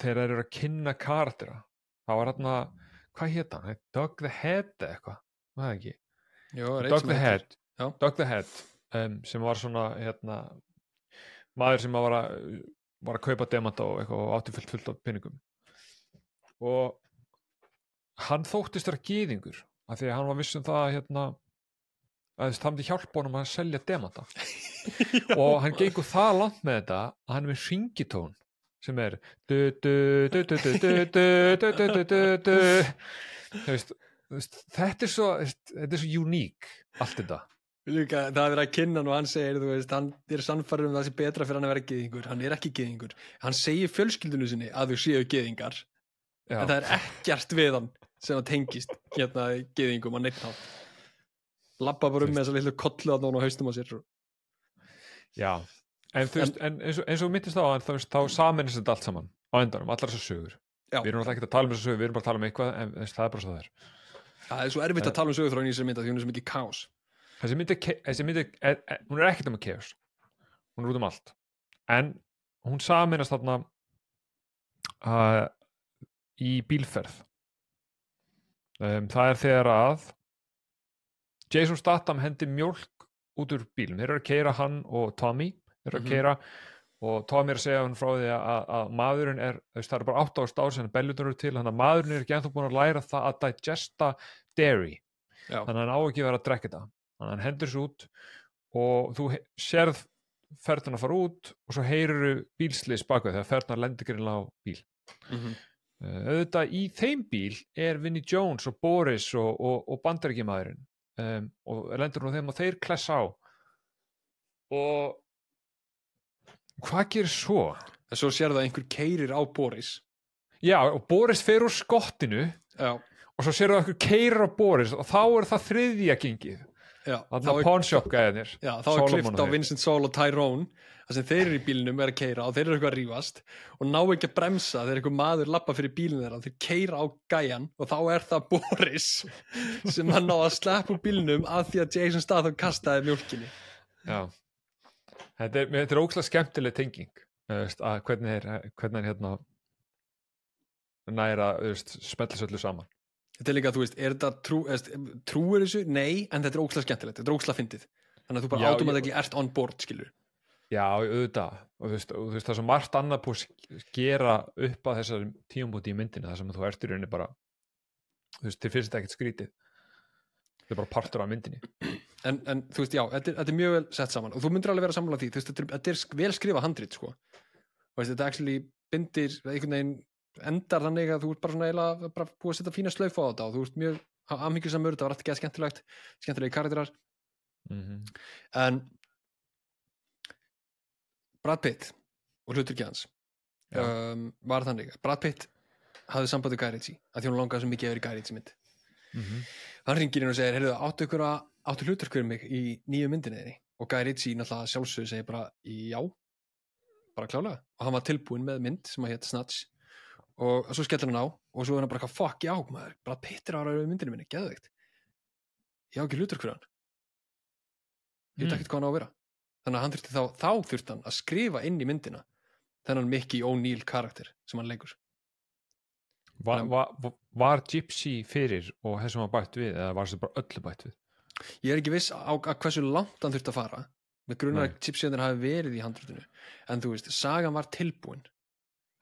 Speaker 2: þegar þeir eru að kynna karaktera þá var hann að, hvað hétt hann? Dog the Head eitthvað, var það ekki?
Speaker 1: Jó, sem
Speaker 2: the Head. Dog the Head um, sem var svona hérna, maður sem var að, var að kaupa demanta og eitthvað og átti fullt fullt af pinningum og hann þóttist vera gýðingur af því að hann var viss um það að hérna, að það myndi hjálpa honum að selja demanta. *laughs* Og hann gengur það langt með þetta að hann er með ringitón sem er þetta er svo þetta er svo uník allt þetta
Speaker 1: Líka, það að vera að kynna hann og hann segir veist, hann er sannfarður um það sem er betra fyrir hann að vera geðingur hann er ekki geðingur hann segir fjölskyldunum sinni að þú séu geðingar
Speaker 2: Já.
Speaker 1: en það er ekkert við hann sem hann tengist hérna geðingum að neitt hann lappa bara um með þess að lilla kollu að nóna haustum á sér
Speaker 2: Já, en veist, en, eins, og, eins og myndist á hann, þá, þá saminist þetta allt saman á endanum, allar þessar sögur.
Speaker 1: Já.
Speaker 2: við erum alltaf ekki að tala um þessar sögur, við erum bara að tala um eitthvað en veist, það er bara svo það er.
Speaker 1: Það er svo erfitt að tala um sögurþróin í þessari mynda því hún er svo mikið kaos.
Speaker 2: Þessi myndi, þessi myndi er, er, hún er ekkert um að chaos. Hún er út um allt. En hún saminast þarna uh, í bílferð. Um, það er þegar að Jason Statham hendi mjólk út úr bílum, þeir eru að keira hann og Tommy, eru að
Speaker 1: Mhm.
Speaker 2: keira og Tommy er að segja hann frá því að, að maðurinn er, það er bara 8 ást ár sem bellutur eru til, þannig að maðurinn er ekki ennþá búin að læra það að digesta dairy
Speaker 1: Já.
Speaker 2: þannig að hann á ekki að vera að drekka þetta þannig að hann hendur sér út og þú sérð ferðan að fara út og svo heyrir bílslis baka þegar ferðan lendir greinlega á bíl
Speaker 1: mm -hmm.
Speaker 2: uh, auðvitað í þeim bíl er Vinnie Jones og Boris og, og, og bandaríkjamaðurinn um, og lendur hún á þeim og þeir klessa á og hvað gerir svo?
Speaker 1: en svo sér það að einhver keirir á Boris.
Speaker 2: Já, og Boris fer úr skottinu
Speaker 1: já,
Speaker 2: og svo sér það að einhver keirir á Boris og þá er það þriðja gengið.
Speaker 1: Já,
Speaker 2: þannig að pawnshop gæðinir
Speaker 1: Já, þá er klift á Vincent Sol og Tyrone þar sem þeir eru í bílnum er að keira og þeir eru eitthvað að rífast og ná ekki að bremsa þegar einhver maður lappa fyrir bílinn þeirra. Þeir keira á gæjan og þá er það Boris sem hann ná að sleppa úr bílnum að því að Jason Statham kastaði mjólkinni.
Speaker 2: Já Þetta er, er ókslega skemmtileg tenging veist, að hvernig er hvernig er hérna næra, þú veist, smellis öllu saman.
Speaker 1: Þetta er líka, þú veist, er þetta trú, trúir þessu? Nei, en þetta er ókslega skemmtilegt, þetta er ókslega fyndið. Þannig að þú bara
Speaker 2: Já,
Speaker 1: automatikli ert on board, skilur
Speaker 2: Já, auðvitað. Og þú veist, og, þú veist það er svo margt annað búið gera upp að þessar tíumbúti í myndinu þar sem þú ert í rauninni bara þú veist, þér finnst þetta ekkert skrítið. Þetta er bara partur af myndinni
Speaker 1: en, en þú veist, já, þetta er, þetta er mjög vel sett saman. Og þú myndir alveg vera sammála því, þú veist, þetta er, þetta er vel skrifa handrit, sko. Og veist, þetta actually bindir einhvern veginn endar þannig að þú ert bara svona eiginlega bara búið að setja fína slauf á þetta og þú ert mjög aðmyggjursamur, þetta var alltaf geða skemmtilegt skemmtilegi karakterar.
Speaker 2: Mm -hmm.
Speaker 1: en Brad Pitt og hlutur hans
Speaker 2: Já.
Speaker 1: um, var þannig. Að Brad Pitt hafði sambandi Guy Ritchie að því hún langaði svo mikið yfir í Guy Ritchie mynd. Hann ringir inn og segir, heyrðu, áttu ykkur að áttu hlutur fyrir mig í nýju myndinni og Guy Ritchie náttúrulega sjálfsögur segir bara já, bara klálega. Og hann var tilbúin með mynd sem að hétt Snatch. Og svo skellir hann á og svo er hann bara fuck já, maður, Brad Pitt er ára í myndinni minni, geðveikt. Ég á ekki hlutur fyrir hann. Ég veit
Speaker 2: Mm.
Speaker 1: ekkert hvað hann á að vera. Þannig að hann þurfti þá, þá þurfti hann að skrifa inn í myndina þennan Mickey O'Neill karakter sem hann leikur.
Speaker 2: Var, var, var Gypsy fyrir og þessum var bætt við eða var þessu bara öllu bætt við
Speaker 1: ég er ekki viss á, á hversu langt hann þurfti að fara. Með grunar að chipsjöndin hafi verið í handrutinu en þú veist, sagan var tilbúin.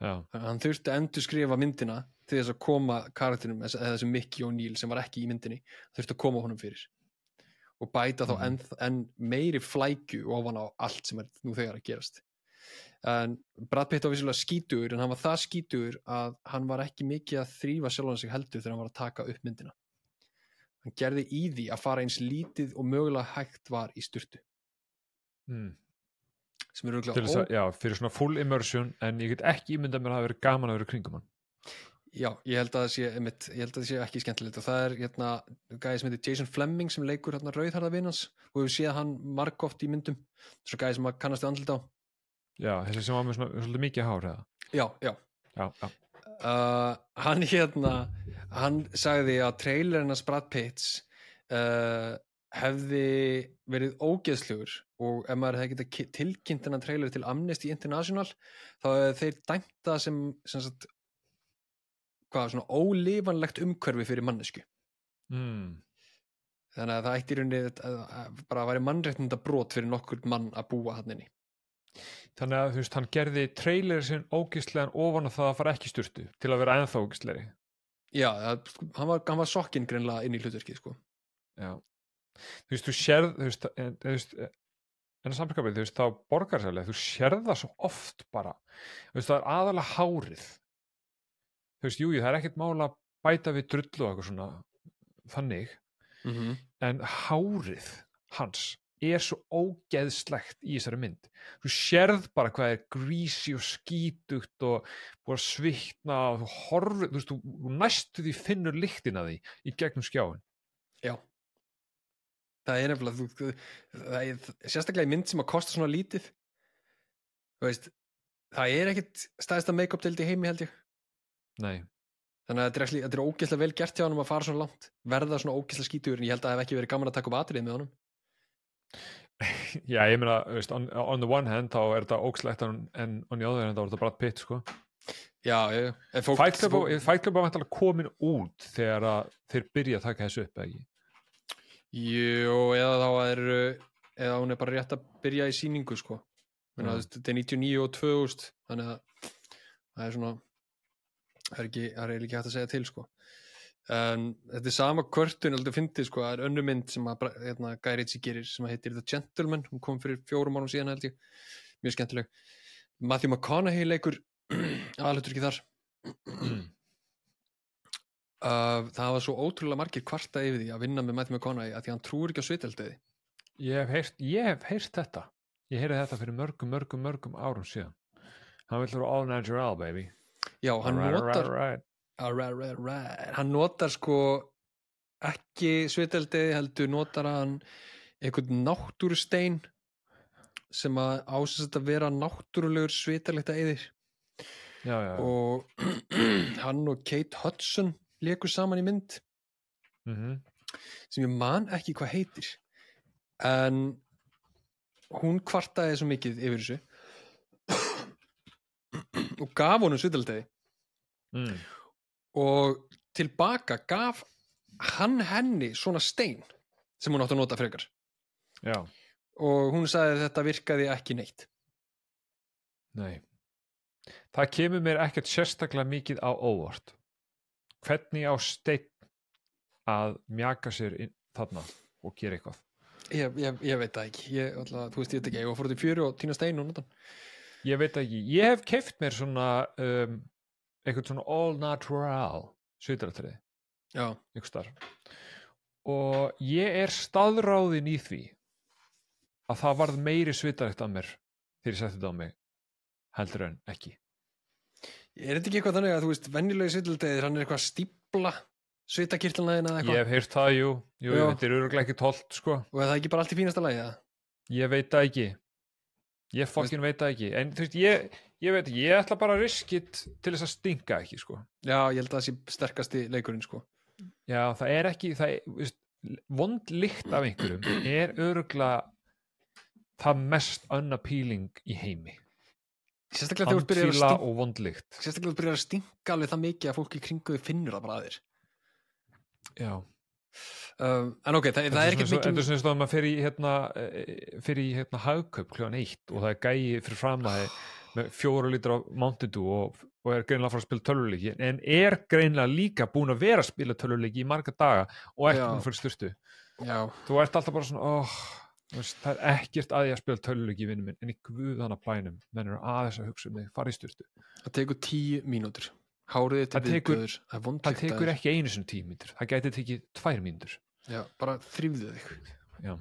Speaker 2: Já,
Speaker 1: hann þurfti að endur skrifa myndina til þess að koma karakterinum eða þessum Mickey O'Neill sem var ekki í myndinni þurfti að koma honum fyrir. Og bæta þá
Speaker 2: Mhm.
Speaker 1: enn, enn meiri flækju ofan á allt sem er nú þegar að gerast. En Brad Pitt var vissulega skítugur en hann var það skítugur að hann var ekki mikið að þrýfa sjálfan sig heldur þegar hann var að taka upp myndina hann gerði í því að fara eins lítið og mögulega hægt var í sturtu.
Speaker 2: Mm.
Speaker 1: sem eru
Speaker 2: til
Speaker 1: örugglega
Speaker 2: þess að, já, fyrir svona full immersion en ég get ekki ímyndað mér að það verið gaman að vera kringum hann.
Speaker 1: Já, ég held að það sé, einmitt, ég held að sé ekki skemmtilegt og það er hérna gæði sem heitir Jason Fleming sem leikur hérna rauðharða vinans og við séð hann margóft í myndum. Svo gæði sem að kannast við andlit á.
Speaker 2: Já, þessi sem var með svona svolítið mikið hár eða?
Speaker 1: Já, já,
Speaker 2: já, já,
Speaker 1: uh, hann hérna hann sagði að trailerinn að Brad Pitts uh, hefði verið ógeðslugur og ef maður hefði getað ki- tilkynnt þennan trailer til Amnesty International þá hefði þeir dæmt það sem, sem sagt, hvað, svona ólifanlegt umhverfi fyrir mannesku
Speaker 2: mm,
Speaker 1: þannig að það ætti í rauninni bara að væri mannréttinda brot fyrir nokkur mann að búa hann inni
Speaker 2: þannig að þú veist, hann gerði trailer sinn ógislegan ofan að það að fara ekki í sturtu til að vera ennþá ógislegri
Speaker 1: Já, það, hann var, hann var sokkinn greinlega inn í hlutverkið sko.
Speaker 2: já, þú veist, þú sérð þú veist, en, en samskapið, þú veist, þá borgar sérlega þú sérð það svo oft bara. Þú veist, það er aðalega hárið. Þú veist, jú, jú, það er ekkert mála að bæta við drullu og eitthvað svona þannig,
Speaker 1: mm -hmm.
Speaker 2: en hárið hans er svo ógeðslegt í þessari mynd. Þú sérð bara hvað er grísi og skítugt og búið að svikna og þú horfir, þú veist, þú, næstu því finnur lyktina því í gegnum skjáin
Speaker 1: Já. Það er nefnilega þú, það er, sérstaklega í mynd sem að kosta svona lítið. Þú veist það er ekkit staðist að make-up deild í heimi held ég.
Speaker 2: Nei,
Speaker 1: þannig að þetta er, er ógeðslega vel gert hjá hann að fara svona langt verða svona ógeðslega skítugur en ég held að það hef ekki verið gaman að taka upp atrið með honum
Speaker 2: já, ég meina on, on the one hand þá er þetta ógslegt en, en on the other hand þá er þetta Brad Pitt sko.
Speaker 1: Já, En fólk,
Speaker 2: Fight Club
Speaker 1: fólk,
Speaker 2: Fight Club er vantilega komin út þegar þeir byrja að taka þessu upp ekki
Speaker 1: Jú, eða þá er eða hún er bara rétt að byrja í sýningu sko Menna,
Speaker 2: Já.
Speaker 1: mm. þetta er 99 og 2000 þannig að það er svona það er ekki, það er ekki hægt að segja til sko en þetta er sama kvörtun aldrei fyndið sko, það er önnu mynd sem að hérna, Guy Ritchie gerir sem heitir The Gentleman. Hún kom fyrir fjórum árum síðan held ég. Mjög skemmtileg. Matthew McConaughey leikur *clears throat* aðlutur ekki þar. *clears throat* Uh, það var svo ótrúlega margir kvarta yfir því að vinna með Matthew McConaughey að því hann trúir ekki á sviteldiði
Speaker 2: ég, ég hef heyrt þetta. Ég heyrði þetta fyrir mörgum, mörgum, mörgum árum síðan. Hann vil vera all natural baby.
Speaker 1: Já, hann
Speaker 2: Alright,
Speaker 1: notar
Speaker 2: alright, alright.
Speaker 1: Alright, right, right. Hann notar sko ekki sviteldiði heldur notar hann einhvern náttúrustein sem að ásast að vera náttúrulegur svitalegt að eðir og *clears throat* hann og Kate Hudson lekur saman í mynd.
Speaker 2: Mm
Speaker 1: sem ég man ekki hvað heitir. En hún kvartaði svo mikið yfir þessu. *clears throat* Og gaf honum sviteldiði
Speaker 2: mm.
Speaker 1: Og tilbaka gaf hann henni svona stein sem hún átti að nota frekar.
Speaker 2: Já,
Speaker 1: og hún sagði að þetta virkaði ekki neitt.
Speaker 2: Nei. Það kemur mér ekkert sérstaklega mikið á óvart. Hvernig á steinn að mjaka sér þarna og gera eitthvað?
Speaker 1: Ég, ég, ég veit það ekki. Ég, alltaf, þú veist ég veit ekki, ég var fór til fjöru og týna stein og hann.
Speaker 2: ég veit ekki, ég hef keift mér svona um, eitthvað svona all natural svitaratrið,
Speaker 1: já,
Speaker 2: einhver starf og ég er staðráðin í því að það varð meiri svitarækt af mér þegar ég setti þetta á mig heldur en ekki.
Speaker 1: Er þetta ekki eitthvað þannig að þú veist venjulegi sviteldiðir, hann er eitthvað að stípla svitakirtlana eða
Speaker 2: ég hef heyrt það, jú, jú
Speaker 1: Já.
Speaker 2: þetta er öruglega ekki tolt sko,
Speaker 1: og er það ekki bara allt í fínasta lagi eða?
Speaker 2: ég veit það ekki. Ég fokkin veit það ekki. En þú veist, ég, ég veit ég ætla bara að riskit til þess að stinga ekki sko.
Speaker 1: Já, ég held að það sé sterkasti leikurinn sko.
Speaker 2: Já, það er ekki það er, vond lykt af einhverjum er öruglega það mest unappealing í heimi.
Speaker 1: Sérstaklega þegar þú byrjar að stinga
Speaker 2: og vond lykt.
Speaker 1: Sérstaklega þú byrjar að stinga alveg það mikið að fólk í kringu þig finnur það bara að þér.
Speaker 2: Já,
Speaker 1: um, en ok, það, það er ekkert
Speaker 2: Þetta er svona eins og að maður fer í hérna, eh, fer í hérna hagkaup kljóðan eitt og það er gæi fyrir fram að *sighs* með fjóru lítra af Mountain Dew og, og er greinlega að fara að spila töluleiki en er greinlega líka búin að vera að spila töluleiki í marga daga og ekki að fyrir styrtu
Speaker 1: já,
Speaker 2: þú ert alltaf bara svona oh, veist, það er ekkert að ég að spila töluleiki í vinnum minn en í guðana plænum menn eru aðeins að hugsa um þig, fara í styrtu
Speaker 1: það tekur tíu mínútur. Hárið þitt
Speaker 2: Það
Speaker 1: er
Speaker 2: tekur-
Speaker 1: viðbjöður það
Speaker 2: það tekur ekki einu sinni tíu mínútur það gæti tekið tvær mínútur.
Speaker 1: Já, bara þrýfðu þig.
Speaker 2: Já.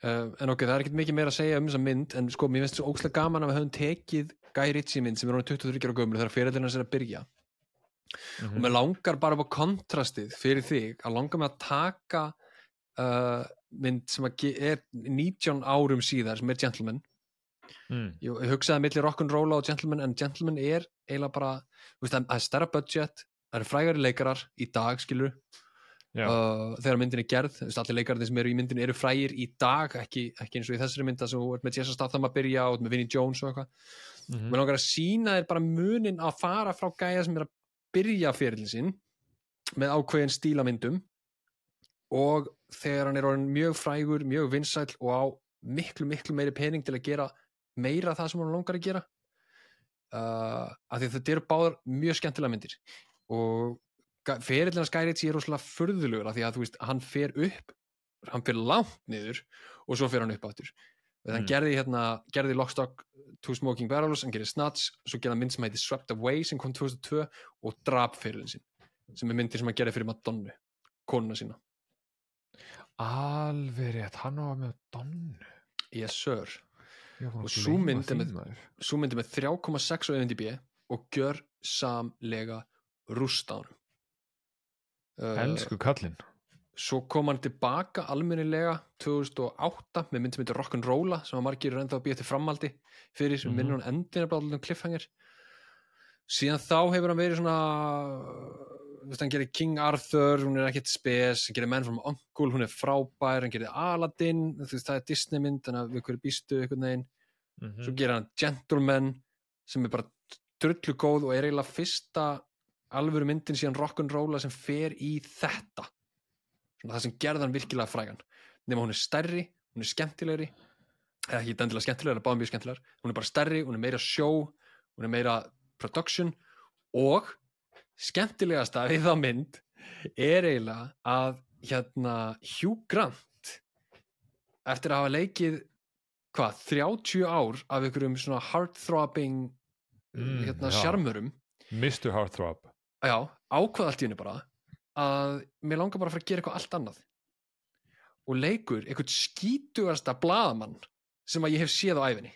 Speaker 1: Uh, en ok, það er ekkert mikið meira að segja um þessa mynd en sko, mér finnst svo ókslega gaman að við höfum tekið Guy Ritchie mynd sem er honum 23 ára gömur þegar fyrirlina sér að byrja og mér langar bara á kontrastið fyrir þig að langar mig að taka uh, mynd sem er 19 árum síðar sem er Gentleman
Speaker 2: mm.
Speaker 1: ég, ég hugsaði milli rock'n'rolla og Gentleman en Gentleman er eiginlega bara það það er stærra budget það eru frægari leikarar í dag skilur. Uh, þegar myndin er gerð allir leikararnir sem eru í myndin eru frægir í dag ekki, ekki eins og í þessari mynda sem þú ert með Jason Statham að byrja og með Vinnie Jones og eitthvað.
Speaker 2: Mhm.
Speaker 1: mér langar að sína þér bara munin að fara frá gæja sem er að byrja fyrirlin sinn með ákveðin stílamyndum og þegar hann er orðin mjög frægur, mjög vinsæll og á miklu, miklu meiri pening til að gera meira það sem hann langar að gera uh, af því þetta eru báðar mjög skemmtilega myndir. Og fyrirlina Skyritsi er rosalega furðulegur af því að þú veist, hann fer upp hann fer langt niður og svo fer hann upp áttur og hann
Speaker 2: Mm.
Speaker 1: gerði hérna, gerði Lockstock Two Smoking Barrels, hann gerði Snatch svo gerði hann mynd sem heiti Swept Away sem kom 2002 og drap fyrirlin sinn sem er myndir sem hann gerði fyrir Madonnu konuna sína,
Speaker 2: Alveg rétt, hann var með Donnu.
Speaker 1: Yes sir. Og með- svo myndi með 3,6 á IMDb og gjör samlega rústa á hann
Speaker 2: Elsku kallinn
Speaker 1: svo kom hann tilbaka almennilega 2008 með mynd sem heitir Rock'n'Rolla sem að margir eru ennþá að býja til framhaldi fyrir sem
Speaker 2: Mhm.
Speaker 1: minnir hann endin er bara alveg cliffhanger síðan þá hefur hann verið svona þú veist, hann gerir King Arthur hún er ekkert spes, hann gerir Man from Uncle hún er frábær, hann gerir Aladdin þú veist, það er Disney mynd, þannig að við hverju býstu einhvern veginn,
Speaker 2: Mhm.
Speaker 1: svo gerir hann Gentleman sem er bara drullu góð og er eiginlega fyrsta alvöru myndin síðan Rock'n'Rolla sem fer í þetta. Svona það sem gerði hann virkilega frægan. Nema hún er stærri, hún er skemmtilegri eða ekki endilega skemmtilegri, báðum mjög skemmtilegar. Hún er bara stærri, hún er meira show hún er meira production og skemmtilegasta við þá mynd er eiginlega að hérna Hugh Grant eftir að hafa leikið hvað, 30 ár af einhverjum svona heartthrobbing
Speaker 2: Mm,
Speaker 1: hérna sjarmurum
Speaker 2: Mr. Heartthrob
Speaker 1: já, ákvað allt í henni bara að mér langar bara að fara að gera eitthvað allt annað. Og leikur eitthvað skítugasta blaðamann sem að ég hef séð á æfinni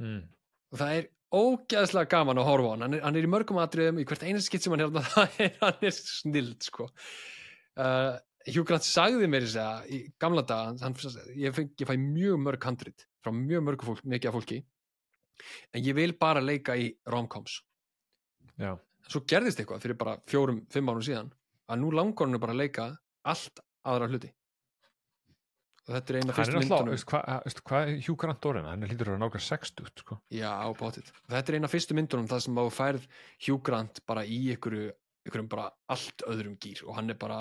Speaker 2: mm.
Speaker 1: og það er ógeðslega gaman að horfa á hann. Hann er, í mörgum atriðum, í hvert einu skitt sem hann er þarna, *laughs* það er, hann er snild sko. uh, Hugh Grant sagði mér þess að í gamla daga hann, ég, feng, ég fæ mjög mörg handrit frá mjög mörg fólk, mikið af fólki. En ég vil bara leika í romcoms.
Speaker 2: Já,
Speaker 1: svo gerðist eitthvað fyrir bara fjórum, fimm árum síðan að nú langar hann bara að leika allt aðra hluti og þetta er eina fyrstu myndunum
Speaker 2: veist, Hvað er Hugh Grant orðin? Hann er lítur að náka 60 sko.
Speaker 1: já, bátið, þetta er eina fyrstu myndunum það sem þú færð Hugh Grant bara í einhverju, einhverjum bara allt öðrum gýr og hann er bara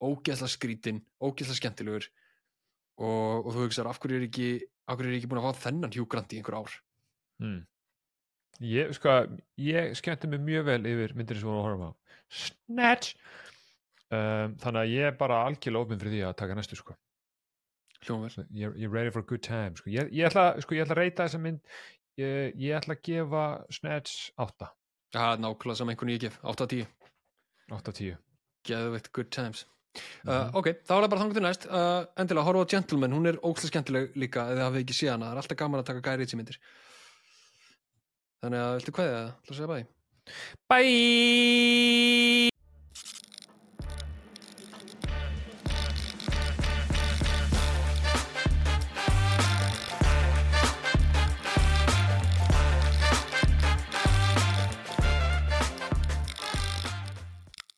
Speaker 1: ógeðslega skrítinn, ógeðslega skemmtilegur og, og þú hugsaður af hverju er ekki af hverju er ekki búin að fá þennan Hugh Grant í einhver ár
Speaker 2: mm. Ég, sko, ég skemmti mig mjög vel yfir myndir sem við vorum að horfa á. Snatch. Um, Þannig að ég er bara algjörlega opinn fyrir því að taka næstu sko.
Speaker 1: hljóma vel,
Speaker 2: ég, er ready for a good time sko. ég, ég, ætla, sko, ég ætla að reyta þessa mynd. Ég, ég ætla að gefa Snatch 8
Speaker 1: það er nákvæmlega saman einhvern ég gef. 8-10,
Speaker 2: 8-10
Speaker 1: geðveitt good times.
Speaker 2: Mhm.
Speaker 1: Uh, ok, þá er það bara þangur til næst. Uh, endilega, horfa á Gentleman, hún er ógstlega skemmtileg líka eða hafið ekki séð hana, það er alltaf gaman að taka gæri í myndir þannig að, viltu hvað það, ætla að segja bæ?
Speaker 2: Bye